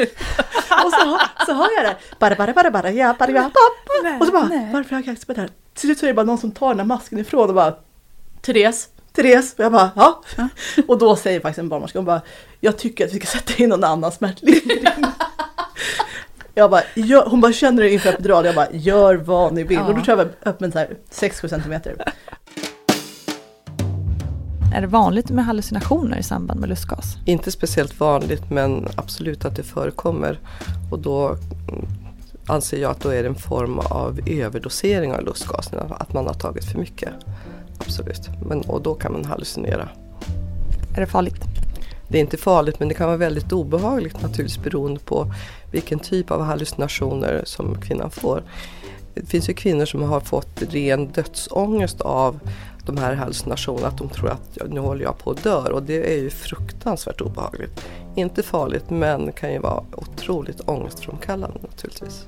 och så, så hör jag det. Bara, bara, bara, bara, ja, bara, ja, papp. Och så bara, nej. varför har jag hackspett här? Till slut så är det bara någon som tar den här masken ifrån och bara, Therese, Therese. Och jag bara, ja. Och då säger faktiskt en barnmorska, hon bara, jag tycker att vi ska sätta in någon annan smärtlindring. Jag bara, gör, hon bara, känner du inför epidural? Jag bara, gör vad ni vill. Ja. Och då tror jag jag öppen så här 6-7 centimeter. Är det vanligt med hallucinationer i samband med lustgas? Inte speciellt vanligt men absolut att det förekommer. Och då anser jag att då är det en form av överdosering av lustgaserna, att man har tagit för mycket. Absolut. Men, och då kan man hallucinera. Är det farligt? Det är inte farligt men det kan vara väldigt obehagligt naturligtvis beroende på vilken typ av hallucinationer som kvinnan får. Det finns ju kvinnor som har fått ren dödsångest av de här hallucinationerna, att de tror att nu håller jag på att dö och det är ju fruktansvärt obehagligt. Inte farligt men kan ju vara otroligt ångestframkallande naturligtvis.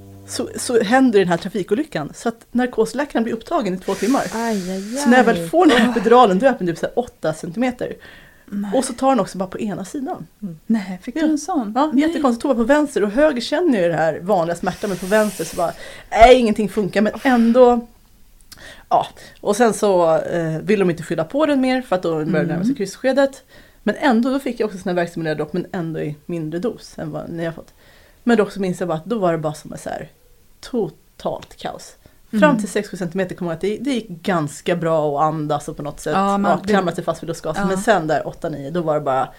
så, så händer den här trafikolyckan så att narkosläkaren blir upptagen i två timmar. Aj, aj, Så när jag väl får den här epiduralen då är den typ så här 8 centimeter. Och så tar den också bara på ena sidan. Nej, fick du en sån? Ja, jättekonstigt. Tog jag på vänster och höger känner ju det här vanliga smärtan men på vänster så bara, nej ingenting funkar men ändå Ja, och sen så eh, vill de inte fylla på den mer för att då börjar det närma sig kryssskedet. Men ändå, då fick jag också såna här verkstimulerande dropp men ändå i mindre dos än vad ni har fått. Men då också minns jag bara att då var det bara som ett så här totalt kaos. Fram till 6-7 cm kommer jag att det, det gick ganska bra att andas och på något sätt Ja, ja, man- klamra sig fast vid lustgasen. Ja. Men sen där 8-9 då var det bara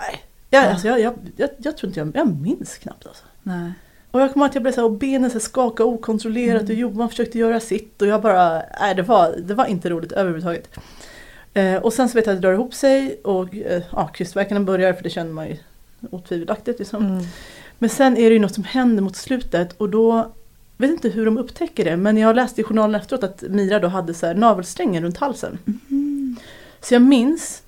Nej, jag, alltså, jag, jag, jag, jag tror inte jag, jag minns knappt alltså. Nej. Och jag kommer ihåg att jag blev så här, och benen så här skaka okontrollerat och Johan försökte göra sitt och jag bara, nej det var, det var inte roligt överhuvudtaget. Eh, och sen så vet jag att det drar ihop sig och eh, ja, krystvärkarna börjar för det känner man ju otvivelaktigt. Liksom. Mm. Men sen är det ju något som händer mot slutet och då vet inte hur de upptäcker det men jag läste i journalen efteråt att Mira då hade så här navelsträngen runt halsen. Så jag minns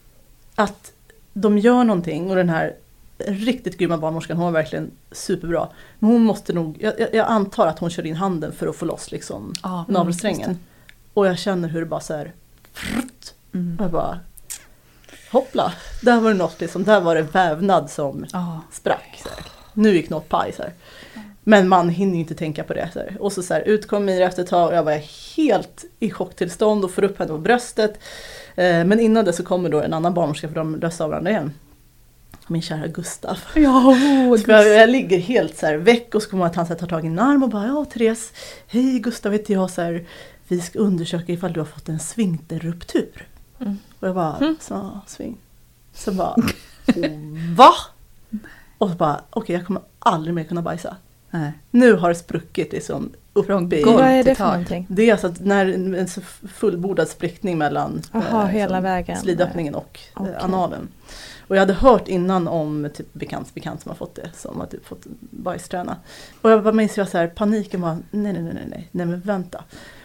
att de gör någonting och den här riktigt grymma barnmorskan, hon var verkligen superbra. Men hon måste nog, jag, jag- jag antar att hon kör in handen för att få loss liksom Ja, mm, navelsträngen. Och jag känner hur det bara så här, frutt, Mm. jag bara hoppla, där var det något liksom, där var det vävnad som Ja. sprack. Så här. Nu gick något paj så här. Men man hinner ju inte tänka på det. Så här. Och så, så här, ut kom Mira efter ett tag och jag var helt i chocktillstånd och får upp henne på bröstet. Eh, men innan det så kommer då en annan barnmorska för de röstar varandra igen. Min kära Gustav. Ja, Så jag, jag ligger helt så här väck och så kommer att han så här, tar tag i min arm och bara ja Therese, hej Gustav heter jag så här, vi ska undersöka ifall du har fått en sfinkterruptur. Mm. Och jag bara, så sving. Så bara, va? Och så bara, okej jag kommer aldrig mer kunna bajsa. Nej. Nu har det spruckit liksom upp Från i... Vad är det för någonting? Det är alltså att när en fullbordad sprickning mellan Jaha, eh, hela vägen. slidöppningen och eh, Okej. analen. Och jag hade hört innan om typ bekant bekant som har fått det, som har typ fått bajsträna. Och jag bara minns jag så här, paniken var nej, nej, nej, nej, nej, nej, men vänta.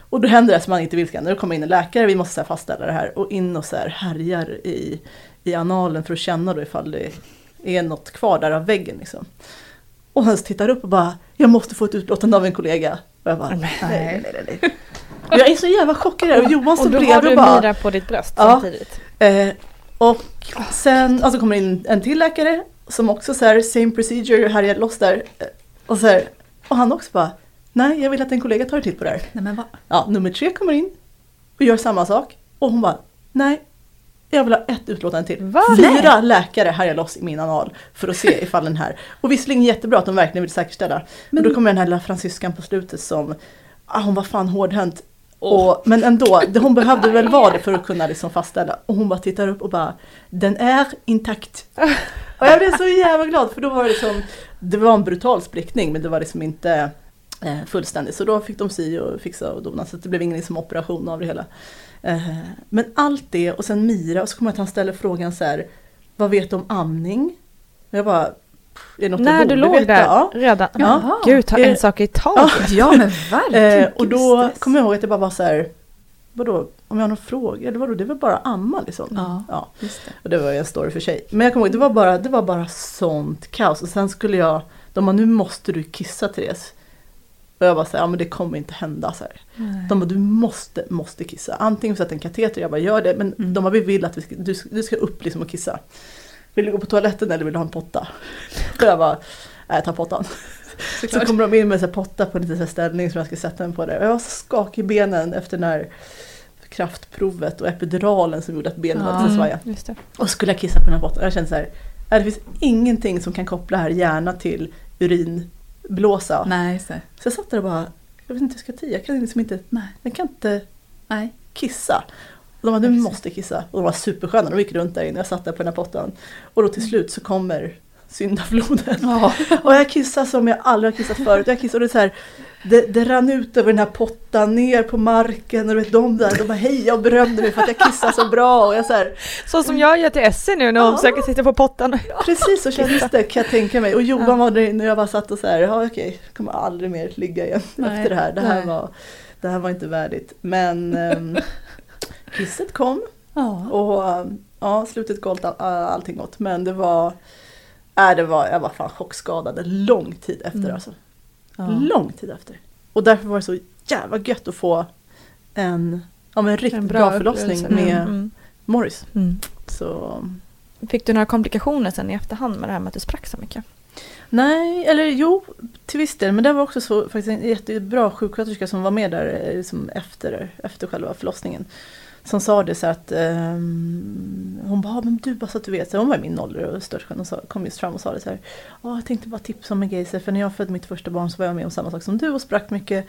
Och då händer det som man inte vill ska. Det kommer in en läkare, vi måste så här fastställa det här. Och in och så här härjar i, i analen för att känna då ifall det är något kvar där av väggen liksom. Och han tittar upp och bara, jag måste få ett utlåtande av en kollega. Och jag bara, nej, nej, nej, nej. Och Jag är så jävla chockad och Johan Och står då har bredvid du och bara, Mira på ditt bröst Ja. samtidigt. Eh, och sen alltså kommer in en till läkare som också så här, same procedure, härjar loss där. Eh, Och, så här, och han också bara, nej jag vill att en kollega tar en titt på det här. Nej men vad? Ja, nummer tre kommer in och gör samma sak. Och hon bara, nej jag vill ha ett utlåtande till. Va? Fyra läkare härjar loss i min anal för att se ifall den här. Och visserligen jättebra att de verkligen vill säkerställa. Men då kommer den här lilla fransyskan på slutet som, ah, hon var fan hårdhänt. Och, men ändå, hon behövde väl vara det för att kunna liksom fastställa. Och hon bara tittar upp och bara, den är intakt. Och jag blev så jävla glad för då var det liksom, det var en brutal sprickning men det var liksom inte eh, fullständigt. Så då fick de sy och fixa och dona så det blev ingen liksom operation av det hela. Eh, men allt det och sen Mira och så kommer jag att han ställer frågan så här, vad vet du om amning? Och jag bara, är något När du låg veta? där Ja. redan. Ja. Gud, ta Eh, en sak i taget. Ja men verkligen. Eh, och då kommer jag ihåg att det bara var så här, vadå, om jag har någon fråga, eller vadå, det väl bara amma liksom. Ja. ja. Just det. Och det var en story för sig. Men jag kommer ihåg, det var bara, det var bara sånt kaos. Och sen skulle jag, de bara, nu måste du kissa Therese. Och jag bara så här, ja men det kommer inte hända. Så. De bara, du måste, måste kissa. Antingen sätta en kateter, jag bara gör det. Men Mm. de bara, vi vill att vi ska, du, du ska upp liksom och kissa. Vill du gå på toaletten eller vill du ha en potta? Och jag bara, nej jag tar pottan. Så kommer de in med en potta på en liten ställning som jag ska sätta den på där. Jag var så skakig i benen efter den här kraftprovet och epiduralen som gjorde att benen var lite. Just det. Och skulle jag kissa på den här pottan. Jag kände så här, "Nej, det finns ingenting som kan koppla här gärna till urinblåsa. Nej, så. Så jag satt där och bara, jag vet inte hur jag ska till. Jag kan liksom inte, Nej. jag kan inte Nej. kissa. Och de bara, du måste kissa. Och de var supersköna, de gick runt där inne. Jag satt där på den här pottan. Och då till slut så kommer syndafloden. Ja. Och jag kissade som jag aldrig har kissat förut. Jag kissade och det, så här, det, det rann ut över den här pottan ner på marken och du vet de där, de bara hej och berömde mig för att jag kissar så bra. Och jag så här, Så som jag gör till Essie nu när hon Ja. försöker sitta på pottan. Precis så kändes det kan jag tänka mig. Och Johan var där inne och jag bara satt och så här, ja okej, jag kommer aldrig mer ligga igen Nej, efter det här. Det här, nej. var, det här var inte värdigt. Men um, kisset kom Ja. och ja, slutet gott, all, allting gott. Men det var, äh, det var, jag var fan chockskadad en lång tid efter Mm. alltså. Ja. Lång tid efter. Och därför var det så jävla gött att få en, ja, men en riktigt En bra, bra förlossning med Mm. Morris. Mm. Så Fick du några komplikationer sen i efterhand med det här med att du sprack så mycket? Nej, eller jo, till viss del. Men det var också så, faktiskt en jättebra sjuksköterska som var med där eh, liksom efter, efter själva förlossningen. Som sa det så att um, hon bara, ah, men du bara så att du vet, så hon var i min ålder och störtskön och sa, kom just fram och sa det så här. Ja, jag tänkte bara tipsa om en grej, för när jag födde mitt första barn så var jag med om samma sak som du och sprack mycket.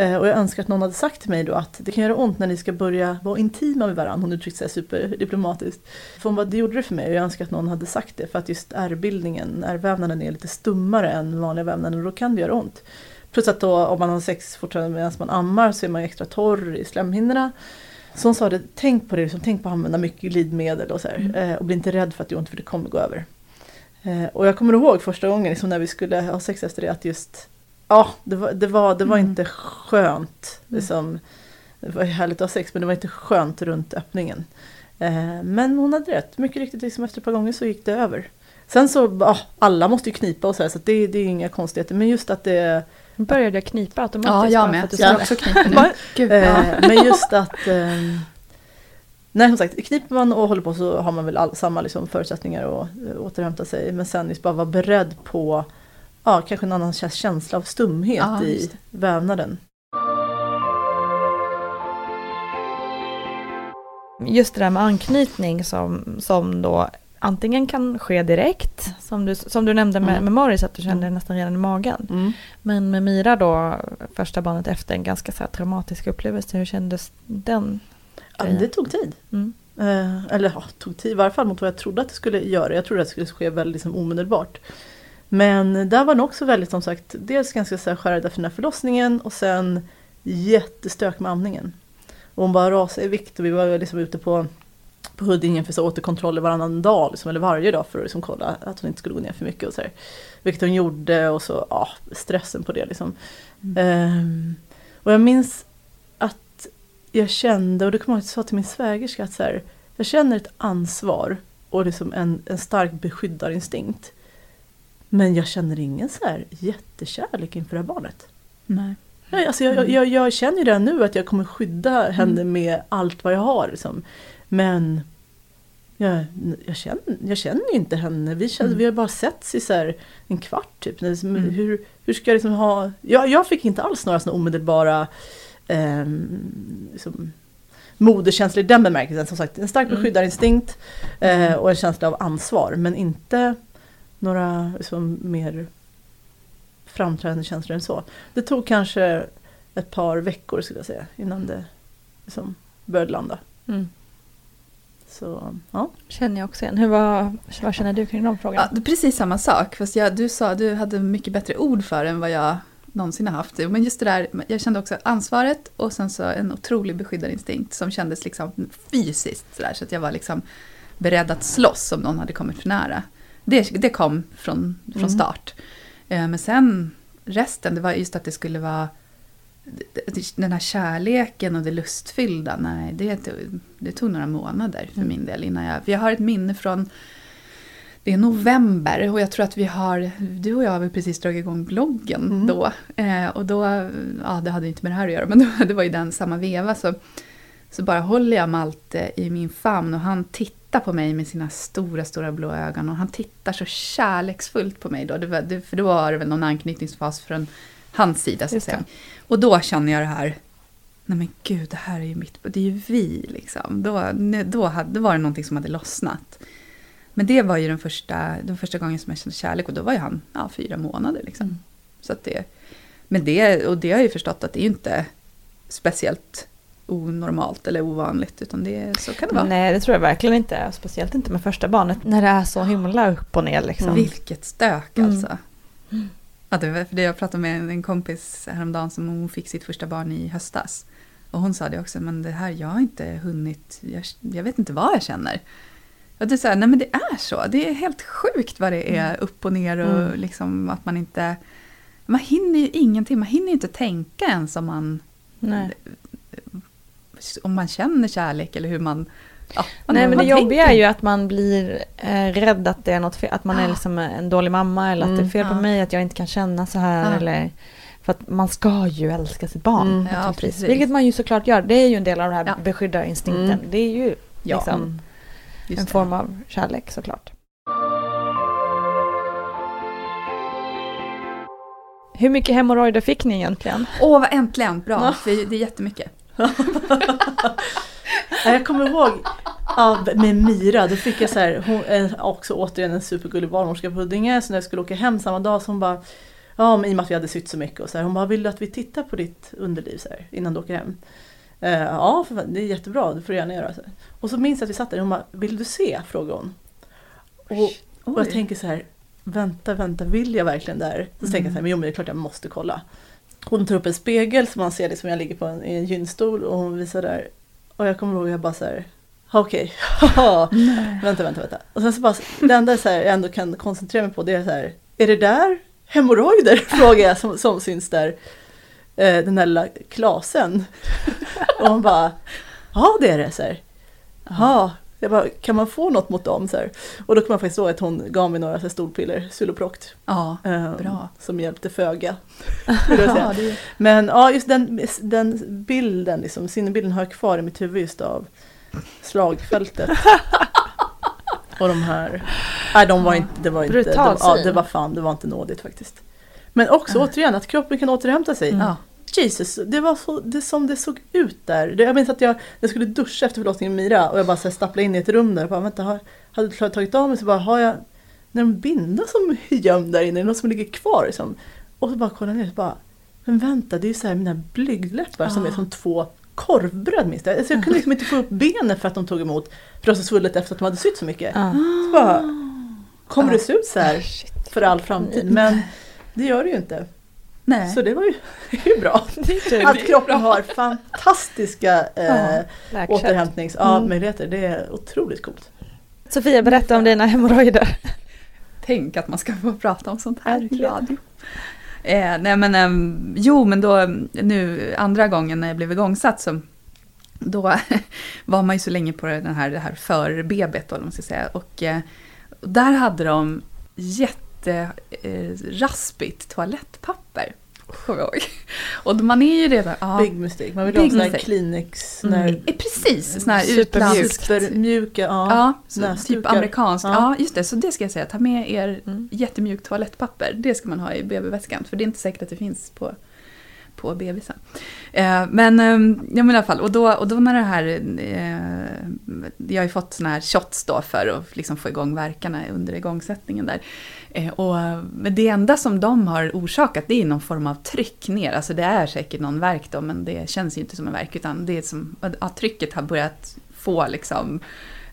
Uh, och jag önskar att någon hade sagt till mig då att det kan göra ont när ni ska börja vara intima med varandra. Hon uttryckte sig superdiplomatiskt. För hon bara, det gjorde det för mig och jag önskar att någon hade sagt det. För att just ärrbildningen, ärrvävnaden är lite stummare än vanliga vävnaden och då kan det göra ont. Plus att då om man har sex fortfarande medan man ammar så är man ju extra torr i slemhinnorna. Så hon sa det, tänk på det, liksom, tänk på att använda mycket glidmedel och så här. Eh, och bli inte rädd för att det gör ont för det kommer gå över. Eh, och jag kommer ihåg första gången liksom, när vi skulle ha sex efter det att just Ja, det var, det var, det var inte skönt. Liksom, det var härligt att ha sex men det var inte skönt runt öppningen. Eh, men hon hade rätt, mycket riktigt liksom efter ett par gånger så gick det över. Sen så, ja, alla måste ju knipa och så här, så det, det är inga konstigheter. Men just att det... Nu började jag knipa automatiskt. Ja, jag med. Jag också knipa nu. Gud, Eh, ja. men just att... Eh, nej, som sagt, kniper man och håller på så har man väl all, samma liksom, förutsättningar att eh, återhämta sig. Men sen just bara vara beredd på ja, kanske en annan kä- känsla av stumhet Ja, i vävnaden. Just det där med anknytning som, som då antingen kan ske direkt, som du, som du nämnde med, Mm. med Morris, att du kände det nästan redan i magen. Men med Mira då, första barnet efter en ganska så här traumatisk upplevelse, hur kändes den? Ja, det tog tid. Mm. Eh, eller ja, tog tid i varje fall mot vad jag trodde att det skulle göra. Jag trodde att det skulle ske väldigt liksom, omedelbart. Men där var det också väldigt som sagt, dels ganska så här, skärrad efter den här förlossningen och sen jättestök med amningen. Och hon bara rasade i vikt och vi var liksom ute på, på Huddinge för så återkontroller varannan dag, liksom, eller varje dag för att liksom, kolla att hon inte skulle gå ner för mycket. Och så här. Vilket hon gjorde och så, ja, stressen på det liksom. Ehm, och jag minns att jag kände, och det kommer jag ihåg att jag sa till min svägerska att så här, jag känner ett ansvar och liksom en, en stark beskyddarinstinkt. Men jag känner ingen så här jättekärlek inför det här barnet. Nej. Nej, alltså jag, jag, jag känner ju redan nu att jag kommer skydda henne med allt vad jag har. Liksom. Men jag, jag, känner, jag känner inte henne. Vi, känner, Mm. vi har bara setts i så en kvart typ. Liksom, Mm. Hur, hur ska jag liksom ha... Jag, jag fick inte alls några såna omedelbara ehm, liksom, moderkänslor i den bemärkelsen. Som sagt, en stark Mm. beskyddarinstinkt eh, och en känsla av ansvar. Men inte några liksom, mer framträdande känslor än så. Det tog kanske ett par veckor skulle jag säga innan det liksom började landa. Mm. Så ja. Känner jag också igen. Hur var, vad känner du kring de frågorna? Ja, precis samma sak. Fast jag, du sa du hade mycket bättre ord för än vad jag någonsin har haft. Men just det där, jag kände också ansvaret och sen så en otrolig beskyddarinstinkt som kändes liksom fysiskt. Så, där, så att jag var liksom beredd att slåss om någon hade kommit för nära. Det, det kom från, från Mm. start. Eh, Men sen resten, det var just att det skulle vara den här kärleken och det lustfyllda, nej, det, tog- det tog några månader för Mm. min del innan jag... För jag har ett minne från det är november och jag tror att vi har, du och jag har precis dragit igång bloggen Mm. då. Eh, och då, ja det hade inte med det här att göra, men då, det var ju den samma veva. Så, så bara håller jag Malte i min famn och han tittar på mig med sina stora, stora blå ögon. Och han tittar så kärleksfullt på mig då. Det var, det, för då var det väl någon anknytningsfas från hans sida så att säga. Och då känner jag det här, nej men gud det här är ju mitt, det är ju vi liksom. Då, då, hade, då var det någonting som hade lossnat. Men det var ju den första, den första gången som jag kände kärlek och då var ju han ja, fyra månader. Liksom. Så att det, men det, och det har jag ju förstått att det är ju inte speciellt onormalt eller ovanligt utan det, så kan det vara. Nej, det tror jag verkligen inte. Speciellt inte med första barnet. När det är så himla upp och ner liksom. Vilket stök Mm. Ja, det var för det jag pratade med en kompis häromdagen som hon fick sitt första barn i höstas. Och hon sa det också, men det här, jag har inte hunnit, jag, jag vet inte vad jag känner. Och det är så här, nej men det är så. Det är helt sjukt vad det är upp och ner och Mm. liksom att man inte... Man hinner ju ingenting, man hinner ju inte tänka ens om man, Nej. om man känner kärlek eller hur man... Ja, Nej men det jobbiga tänker. är ju att man blir eh, rädd att det är något fel, att man är liksom en dålig mamma eller att det är fel på Ja. mig, att jag inte kan känna så här Ja. eller för att man ska ju älska sitt barn. Mm. Ja, precis. Vilket man ju såklart gör. Det är ju en del av den här Ja. beskyddarinstinkten. Mm. Det är ju Ja, liksom just en det. form av kärlek såklart. Hur mycket hemorrojder fick ni egentligen? Åh, vad äntligen! Bra, Ja. för det är jättemycket. Ja, Jag kommer ihåg ja, med Mira, då fick jag så här, hon också återigen en supergullig barnmorska på Huddinge, så när jag skulle åka hem samma dag så hon bara Ja, men i och med att vi hade sytt så mycket och så här, hon bara, vill du att vi tittar på ditt underliv så här, innan du åker hem? Eh, ja, för fan, det är jättebra, det får du gärna göra. Så här. Och så minns jag att vi satt där och hon bara, vill du se? frågade hon. Och, och jag tänker så här, vänta, vänta, vill jag verkligen det här? Så tänker jag så här, men jo men det är klart jag måste kolla. Hon tar upp en spegel så man ser det som jag ligger på en, i en gynstol och hon visar där. Och jag kommer ihåg att jag bara så här, okej, vänta, vänta, vänta. Och sen så bara, det enda så här, jag ändå kan koncentrera mig på det är så här, är det där hemorrojder? Frågar jag som, som syns där. Eh, den där lilla klasen. Och hon bara, ja det är det. Så här. Jaha, jag bara, kan man få något mot dem? Så här. Och då kommer jag faktiskt ihåg att hon gav mig några så stolpiller, Suloproct. Ja, eh, Bra. Som hjälpte föga. ja det, Men ja, just den, den bilden, liksom, sinnebilden har jag kvar i mitt huvud just av slagfältet. Och de här, nej de var inte, det var inte, Brutal ja, syn. det var fan, det var inte nådigt faktiskt. Men också återigen att kroppen kan återhämta sig. ja. Jesus, det var så, det som det såg ut där. Jag minns att jag, jag skulle duscha efter förlossningen med Mira och jag bara så här stapplade in i ett rum där och bara vänta, har, hade jag tagit av mig så bara har jag någon binda som är gömd där inne, något som ligger kvar liksom? Och så bara kollade jag ner och bara, men vänta det är ju så här mina blygdläppar som är som två korvbröd minst jag. Alltså jag kunde liksom inte få upp benen för att de tog emot för det var så svullet efter att de hade sytt så mycket. Ja. Så bara, kommer det se ut så här Shit. för all framtid? Men det gör det ju inte. Nej. Så det var ju, det ju bra. Det Att kroppen har fantastiska eh, återhämtningsmöjligheter. Det är otroligt coolt. Sofia, berätta om dina hemorrojder. Tänk att man ska få prata om sånt här i radio. Eh, nej men, ehm, jo men då nu andra gången när jag blev igångsatt så då var man ju så länge på den här, det här förbebet då, man ska säga. Och eh, där hade de jätteraspigt eh, toalettpapper. Kommer jag ihåg. Och man är ju redan... Ja, Big mistake. Man vill ha sån här. Kleenex. Mm. Eh, precis, sån här Supermjukt. utlands... Supermjuka, ja. Ja, typ amerikanskt. Ja. Ja. just det. Så det ska jag säga. Ta med er Mm. jättemjukt toalettpapper. Det ska man ha i BB-väskan. För det är inte säkert att det finns på, på bebisen. Eh, men, eh, ja, men i alla fall. Och då, och då när det här... Eh, jag har ju fått såna här shots då för att liksom få igång verkarna under igångsättningen där. Eh, och, men det enda som de har orsakat det är någon form av tryck ner. Alltså det är säkert någon verk då men det känns ju inte som en verk utan det är som ja, trycket har börjat få liksom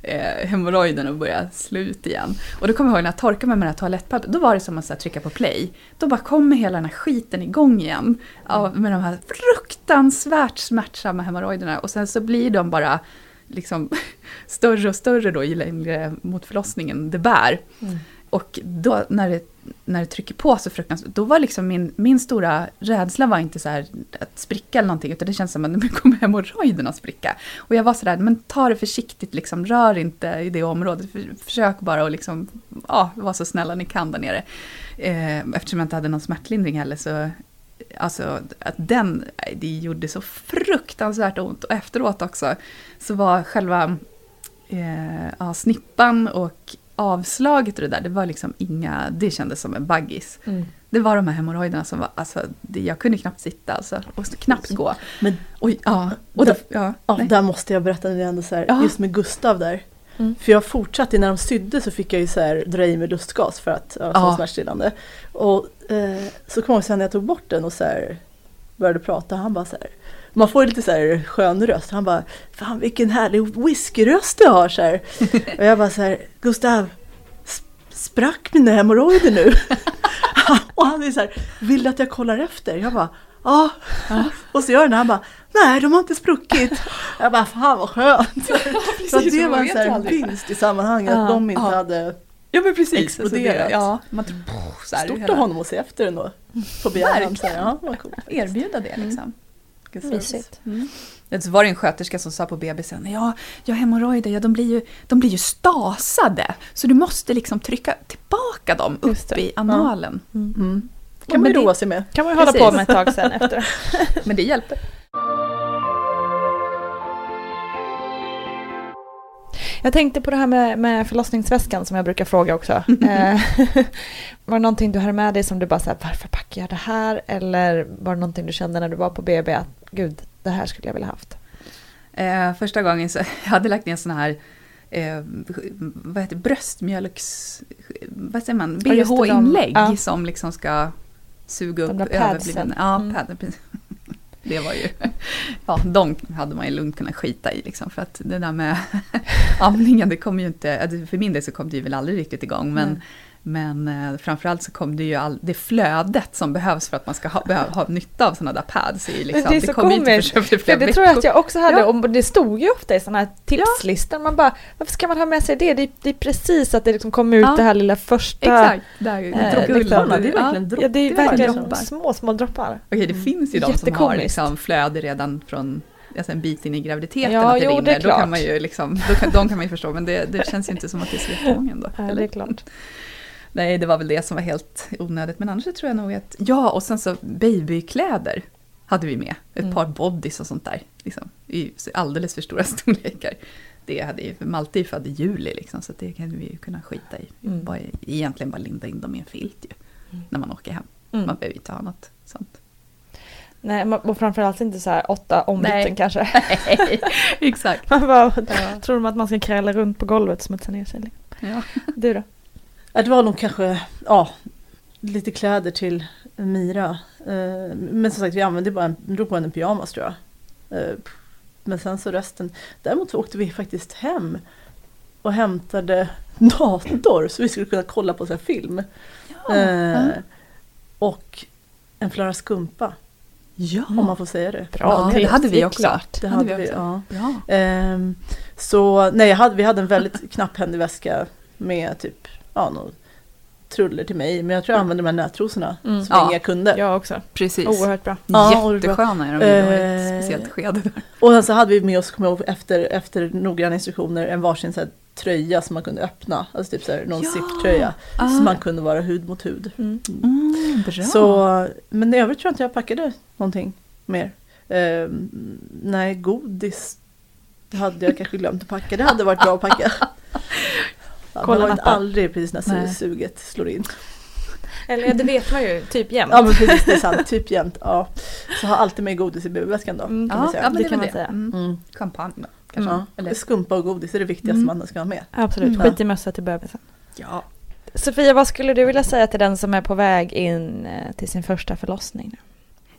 eh, hemorrojden att börja slå ut igen. Och då kommer jag ihåg när jag torkade mig med det här toalettpappret, då var det som att så här, trycka på play. Då bara kommer hela den här skiten igång igen. Av, med de här fruktansvärt smärtsamma hemorrojderna. Och sen så blir de bara liksom större och större då ju längre mot förlossningen det bär. Mm. Och då när det, när det trycker på så fruktansvärt, då var liksom min, min stora rädsla var inte så här att spricka eller någonting, utan det känns som att nu kommer hemorrojderna spricka. Och jag var så där, men ta det försiktigt, liksom, rör inte i det området, för, försök bara att liksom, ja, vara så snälla ni kan där nere. Eh, eftersom jag inte hade någon smärtlindring heller så Alltså att den, det gjorde så fruktansvärt ont. Och efteråt också så var själva eh, ja, snippan och avslaget och det där, det var liksom inga, det kändes som en baggis. Mm. Det var de här hemorrojderna som var, alltså, det, jag kunde knappt sitta alltså, och knappt gå. Men Oj, ja. Och då, ja, ja, där måste jag berätta nu ändå så här, Ja. just med Gustav där. Mm. För jag fortsatte, när de sydde så fick jag ju så här dra i med lustgas för att, ja, som Ja. smärtstillande. Och eh, så kom jag ihåg sen när jag tog bort den och så här började prata, han bara så här, man får lite så här skön röst, han bara, fan vilken härlig whiskyröst du har så här. Och jag bara så här, Gustav, sp- sprack mina hemorrojder nu? och han är så här, vill du att jag kollar efter? Jag bara, ja. Och så gör han det, han bara, nej de har inte spruckit. Jag bara, fan vad skönt. så att det man var en så här vinst i sammanhanget, Ja, att de inte ja. hade Ja men precis. Exploderat. Alltså det, ja, man tror, så här, stort hela- av honom att se efter ändå. På begäran. Så här, ja, faktiskt. erbjuda det liksom. Vilken Mysigt. Mm. Så var det en sköterska som sa på BBCn, ja, ja hemorrojder, ja, de, blir ju, de blir ju stasade. Så du måste liksom trycka tillbaka dem upp i analen. Mm. Mm. kan man ju roa sig med. kan man ju hålla på med ett tag sen efter. Men det hjälper. Jag tänkte på det här med, med förlossningsväskan som jag brukar fråga också. Eh, var det någonting du hade med dig som du bara såhär, varför packar jag det här? Eller var det någonting du kände när du var på BB att gud, det här skulle jag vilja haft? Eh, första gången så jag hade lagt ner såna här eh, vad heter bröstmjölks... Vad säger man? BH-inlägg ja. som liksom ska suga De upp överbliven... Ja, Mm. pad. Det var ju... Ja, de hade man ju lugnt kunnat skita i liksom. För att det där med amningen, det kom ju inte... Alltså, för min del så kom det ju väl aldrig riktigt igång. Men, men eh, framförallt så kom det ju all, det flödet som behövs för att man ska ha, behöva, ha nytta av sådana där pads. I, liksom. det är så kom ju inte komiskt, flera det tror jag att jag också hade, Ja. och det stod ju ofta i sådana här tipslistor. Man bara, varför ska man ha med sig det? Det är, det är precis att det liksom kommer ut Ja. det här lilla första. Exakt, där, Eh, dropp- Dropparna, det är Ja. verkligen dropp. Ja, det är Det verkligen droppar. små, små droppar. Okej, det finns ju de som har liksom flöde redan från alltså en bit in i graviditeten Ja, att det jo, rinner. det är Då kan klart. man ju liksom, då kan, de kan man ju förstå, men det, det känns ju inte som att det är så jättemånga ändå. Ja, det är klart. Nej, det var väl det som var helt onödigt. Men annars tror jag nog att, ja, och sen så babykläder hade vi med. Ett Mm. par bodys och sånt där. Liksom, I alldeles för stora storlekar. Det hade ju, Malte är född i juli liksom, så det kan vi ju kunna skita i. Mm. Bara, egentligen bara linda in dem i en filt ju, när man åker hem. Mm. Man behöver ju inte ha något sånt. Nej, och framförallt inte så här åtta ombyten Nej. kanske. Exakt. Man bara, Ja. tror de att man ska kräla runt på golvet och smutsa ner sig? Ja. Du då? Ja, det var nog kanske, ja, lite kläder till Mira. Eh, Men som sagt, vi använde bara en, drog på en pyjamas tror jag. Eh, Men sen så resten. Däremot så åkte vi faktiskt hem och hämtade dator så vi skulle kunna kolla på så här film. Eh, Och en Flara Skumpa, Ja. om man får säga det. Ja, det hade vi också. Klart, det hade vi, också. ja. Bra. Ehm, så nej, hade, vi hade en väldigt knapphändig väska med typ, ja, något truller till mig. Men jag tror jag använde de här nättrosorna Mm. som Ja. inga kunde. Jag också. Precis. Oerhört bra. Ja, och det var- Jättesköna är de ju i Eh, ett speciellt skede. där. Och sen så hade vi med oss, kommer jag ihåg, efter, efter noggranna instruktioner, en varsin så här, tröja som man kunde öppna. Alltså typ så här, någon Ja. zipptröja. Ah. Så man kunde vara hud mot hud. Mm. Mm, bra. Så, men i övrigt tror jag inte jag packade någonting mer. Ehm, nej, godis det hade jag kanske glömt att packa. Det hade varit bra att packa. Kolla det inte nappen. aldrig precis när Nej. suget slår in. Eller det vet man ju typ jämt. Ja men precis, det är sant. Typ jämt. Ja. Så ha alltid med godis i BB-väskan då. Mm, kan man ja, säga. ja, men Det det kan man säga. Mm. Mm. Champagne då, kanske. Ja. Eller, Skumpa och godis är det viktigaste Mm. man ska ha med. Absolut, Mm. skit i mössa till bebisen. ja. Sofia, vad skulle du vilja säga till den som är på väg in eh, till sin första förlossning? nu?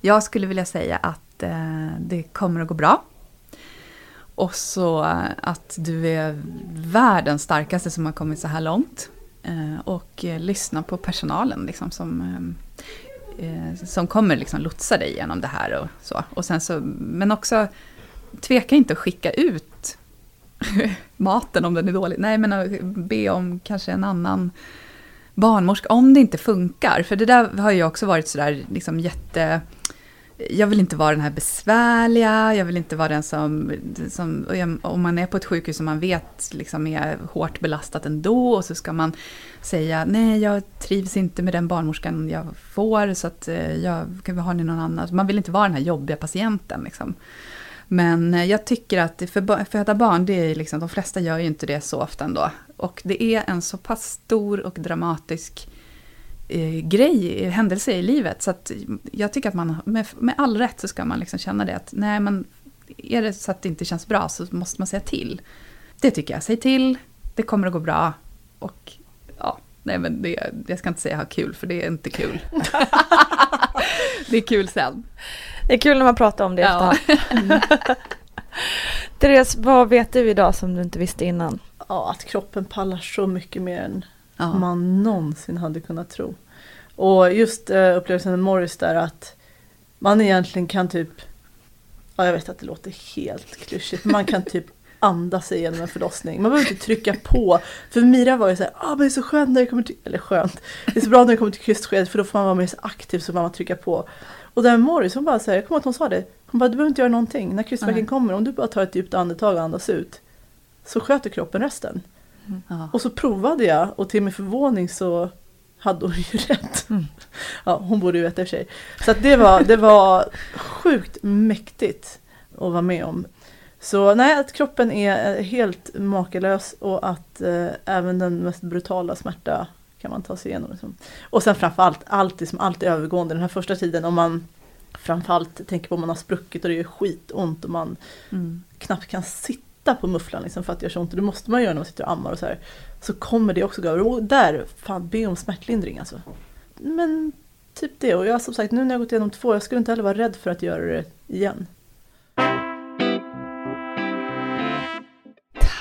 Jag skulle vilja säga att eh, det kommer att gå bra. Och så eh, att du är världens starkaste som har kommit så här långt. Eh, och eh, lyssna på personalen liksom, som, som kommer liksom lotsa dig genom det här. Och så. Och sen så, men också, tveka inte att skicka ut maten om den är dålig. Nej, men be om kanske en annan barnmorska, om det inte funkar. För det där har ju också varit sådär liksom jätte... Jag vill inte vara den här besvärliga, jag vill inte vara den som... som om man är på ett sjukhus som man vet liksom är hårt belastat ändå och så ska man säga nej, jag trivs inte med den barnmorskan jag får så att eh, jag, har ni någon annan? Man vill inte vara den här jobbiga patienten. Liksom. Men eh, jag tycker att för föda barn, det är liksom, de flesta gör ju inte det så ofta ändå. Och det är en så pass stor och dramatisk eh, grej, händelse i livet. Så att jag tycker att man med, med all rätt så ska man liksom känna det att nej men är det så att det inte känns bra så måste man säga till. Det tycker jag, säg till, det kommer att gå bra. Och ja, nej men det, jag ska inte säga ha kul för det är inte kul. det är kul sen. Det är kul när man pratar om det ja. Mm. Therese, vad vet du idag som du inte visste innan? Ja, att kroppen pallar så mycket mer än ja. man någonsin hade kunnat tro. Och just uh, upplevelsen med Morris där att man egentligen kan typ, ja jag vet att det låter helt klyschigt, men man kan typ andas sig igenom en förlossning. Man behöver inte trycka på. För Mira var ju såhär, ah, men det är så skönt när det kommer till, eller skönt, det är så bra när det kommer till krystskedet för då får man vara mer aktiv så man trycka på. Och där Morris hon bara säger, jag kommer ihåg att hon sa det, hon bara du behöver inte göra någonting. När krystvärken kommer, om du bara tar ett djupt andetag och andas ut så sköter kroppen resten. Mm. Och så provade jag och till min förvåning så hade hon ju rätt. Mm. Ja, hon borde ju veta i och för sig. Så det, var, det var sjukt mäktigt att vara med om. Så nej, att kroppen är helt makalös och att eh, även den mest brutala smärta kan man ta sig igenom. Liksom. Och sen framförallt, allt som allt är övergående. Den här första tiden om man framförallt tänker på om man har spruckit och det gör skitont och man mm. knappt kan sitta på mufflan liksom för att det gör så ont. Och det måste man göra när man sitter och ammar och så här. Så kommer det också gå över. Och där, fan be om smärtlindring alltså. Men typ det. Och jag som sagt, nu när jag gått igenom två, jag skulle inte heller vara rädd för att göra det igen.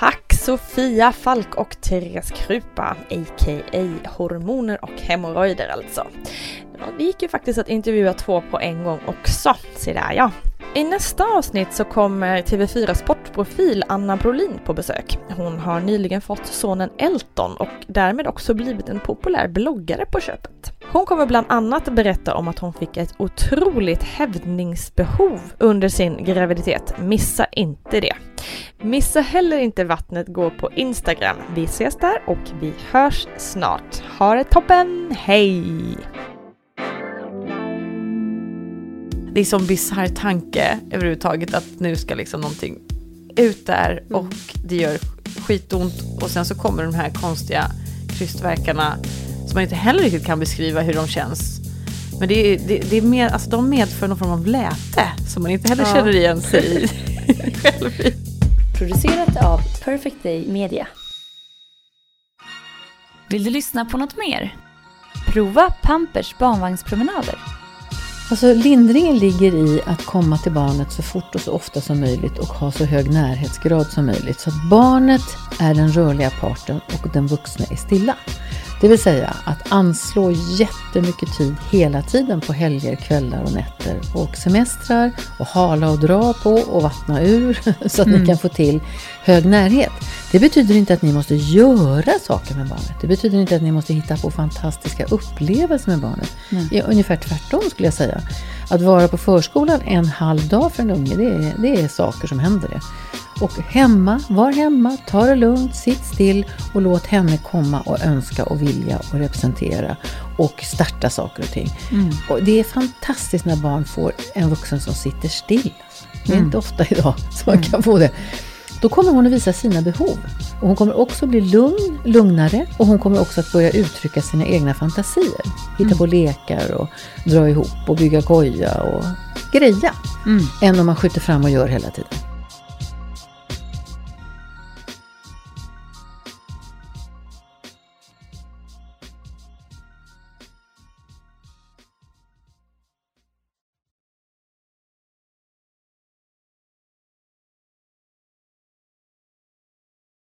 Tack Sofia Falk och Therese Krupa, a.k.a. hormoner och hemorrojder alltså. Ja, gick ju faktiskt att intervjua två på en gång också, se där ja. I nästa avsnitt så kommer TV4 Sportprofil Anna Brolin på besök. Hon har nyligen fått sonen Elton och därmed också blivit en populär bloggare på köpet. Hon kommer bland annat berätta om att hon fick ett otroligt hävdningsbehov under sin graviditet. Missa inte det! Missa heller inte Vattnet går på Instagram. Vi ses där och vi hörs snart. Ha det toppen! Hej! Det är som bisarr tanke överhuvudtaget att nu ska liksom någonting ut där mm. och det gör skitont och sen så kommer de här konstiga krystverkarna som man inte heller riktigt kan beskriva hur de känns. Men det är, det, det är mer, alltså de medför någon form av läte som man inte heller ja. känner igen sig i. Producerat av Perfect Day Media. Vill du lyssna på något mer? Prova Pampers barnvagnspromenader. Alltså lindringen ligger i att komma till barnet så fort och så ofta som möjligt och ha så hög närhetsgrad som möjligt. Så att barnet är den rörliga parten och den vuxna är stilla. Det vill säga att anslå jättemycket tid hela tiden på helger, kvällar och nätter och semestrar och hala och dra på och vattna ur så att mm. ni kan få till hög närhet. Det betyder inte att ni måste göra saker med barnet. Det betyder inte att ni måste hitta på fantastiska upplevelser med barnet. Mm. Ungefär tvärtom skulle jag säga. Att vara på förskolan en halv dag för en unge, det är, det är saker som händer det. Och hemma, var hemma, ta det lugnt, sitt still och låt henne komma och önska och vilja och representera och starta saker och ting. Mm. Och det är fantastiskt när barn får en vuxen som sitter still. Det är mm. inte ofta idag som man mm. kan få det. Då kommer hon att visa sina behov. Och hon kommer också bli lugn, lugnare och hon kommer också att börja uttrycka sina egna fantasier. Hitta mm. på lekar och dra ihop och bygga koja och greja. Mm. Än om man skjuter fram och gör hela tiden.